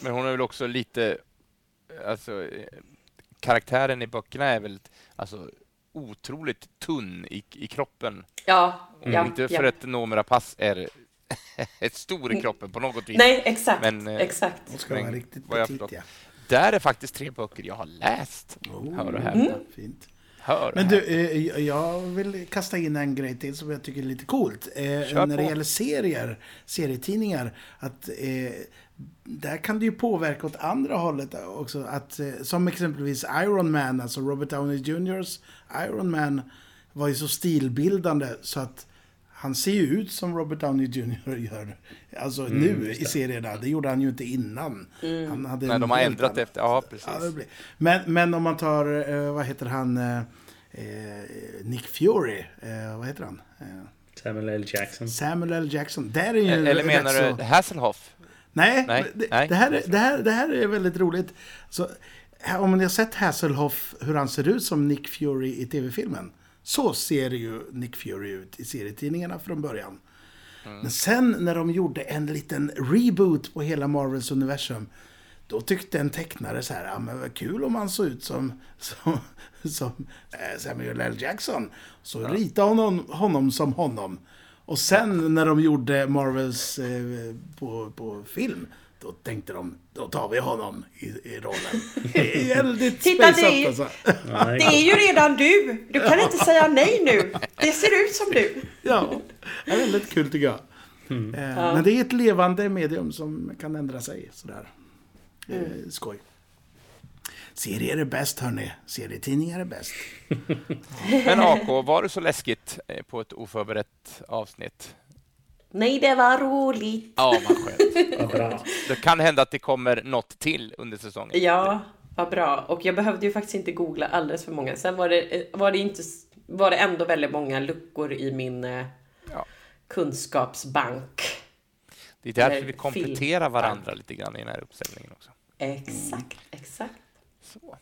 Men hon är väl också lite... Alltså, karaktären i böckerna är väl alltså, otroligt tunn i, i kroppen. Ja, Mm. ja, Inte för ja. att Noomi Rapace är [laughs] ett stor i kroppen på något vis. Nej, exakt. Men, eh, exakt. Hon ska Men vara riktigt petit, ja. Där är faktiskt tre böcker jag har läst. Oh. Hör och häpna. Fint. Hör Men du, eh, jag vill kasta in en grej till som jag tycker är lite coolt. Eh, när det gäller serier, serietidningar, att eh, där kan det ju påverka åt andra hållet också. Att, eh, som exempelvis Iron Man, alltså Robert Downey Jr.'s Iron Man var ju så stilbildande så att han ser ju ut som Robert Downey Jr. [laughs] gör. Alltså Mm, nu i serierna. Det gjorde han ju inte innan. Han hade Nej, de har ändrat annan- efter. Ja, precis. Ja. Men, men om man tar, eh, vad heter han, eh, eh, Nick Fury, eh, vad heter han? Samuel L. Jackson. Samuel L. Jackson. Där är ju Eller menar så... du Hasselhoff? Nej, Nej, det, nej. Det, här, är- det, här, det här är väldigt roligt. Så, om ni har sett Hasselhoff, hur han ser ut som Nick Fury i tv-filmen. Så ser ju Nick Fury ut i serietidningarna från början. Men sen när de gjorde en liten reboot på hela Marvels universum. Då tyckte en tecknare så här, ja men vad kul om han såg ut som, som, som eh, Samuel L. Jackson. Så rita honom, honom som honom. Och sen när de gjorde Marvels eh, på, på film, Då tänkte de, då tar vi honom i, i rollen. Det är väldigt Titta, det är- alltså. Ja, Det är ju redan du! Du kan inte säga nej nu. Det ser ut som du. Ja, det är väldigt kul tycker jag. Eh, Men det är ett levande medium som kan ändra sig sådär. Eh, skoj. Serier är bäst hörni. Serietidningar är bäst. [laughs] Men AK, var det så läskigt eh, på ett oförberett avsnitt? Nej, det var roligt. Ja, vad skönt. [laughs] Bra. Det kan hända att det kommer något till under säsongen. Ja, vad bra. Och jag behövde ju faktiskt inte googla alldeles för många. Sen var det, eh, var det, inte, var det ändå väldigt många luckor i min eh, Ja. kunskapsbank. Det är därför Eller vi kompletterar film. varandra lite grann i den här uppställningen också. Exakt, exakt. Så.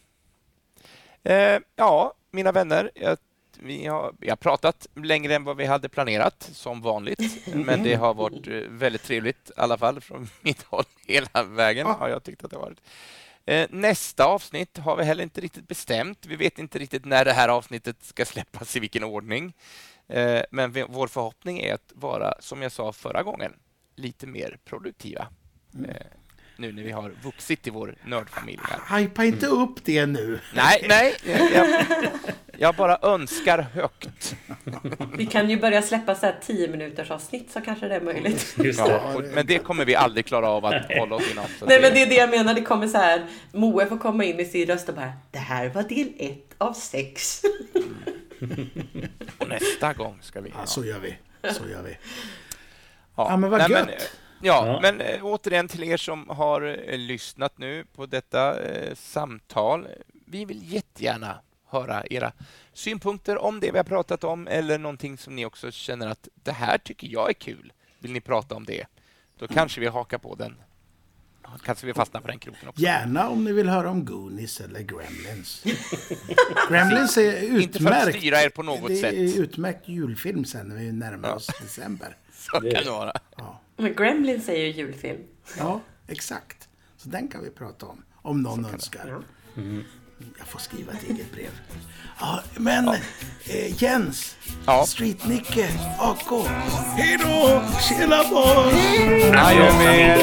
Eh, ja, mina vänner, jag, vi, har, vi har pratat längre än vad vi hade planerat, som vanligt. Men det har varit eh, väldigt trevligt, i alla fall från [laughs] mitt håll, hela vägen har jag tyckt att det har varit. Eh, nästa avsnitt har vi heller inte riktigt bestämt. Vi vet inte riktigt när det här avsnittet ska släppas, i vilken ordning. Eh, men vår förhoppning är att vara, som jag sa förra gången, lite mer produktiva. Eh, nu när vi har vuxit i vår nördfamilj. Hypa inte upp det nu. Nej, nej. Jag, jag bara önskar högt. Vi kan ju börja släppa så här 10 minuters avsnitt så kanske det är möjligt. [laughs] Just det. Ja, men det kommer vi aldrig klara av att hålla oss inom. Nej men det är det jag menar, det kommer så här. Moe får komma in med sin röst och bara Det här var del ett av sex. och nästa gång ska vi... Ja, så gör vi. Så gör vi. Ja, Ja, men vad Nej, gött. eh, ja, Ja. men äh, återigen till er som har äh, lyssnat nu på detta äh, samtal. Vi vill jättegärna höra era synpunkter om det vi har pratat om eller någonting som ni också känner att det här tycker jag är kul. Vill ni prata om det? Då kanske vi hakar på den. Kanske vi fastnar på den kroken också. Gärna om ni vill höra om Goonies eller Gremlins. [laughs] Gremlins är utmärkt. Inte för att styra er på något det sätt. är utmärkt julfilm sen när vi närmar oss december. [laughs] Så kan det vara. Men Gremlins är ju julfilm. Ja, exakt. Så den kan vi prata om. Om någon önskar. Ja. Jag får skriva ett eget brev. Ja, men eh, Jens, Ja. Street-Nicke, AK. Hej då! Tjena! Adjö med er.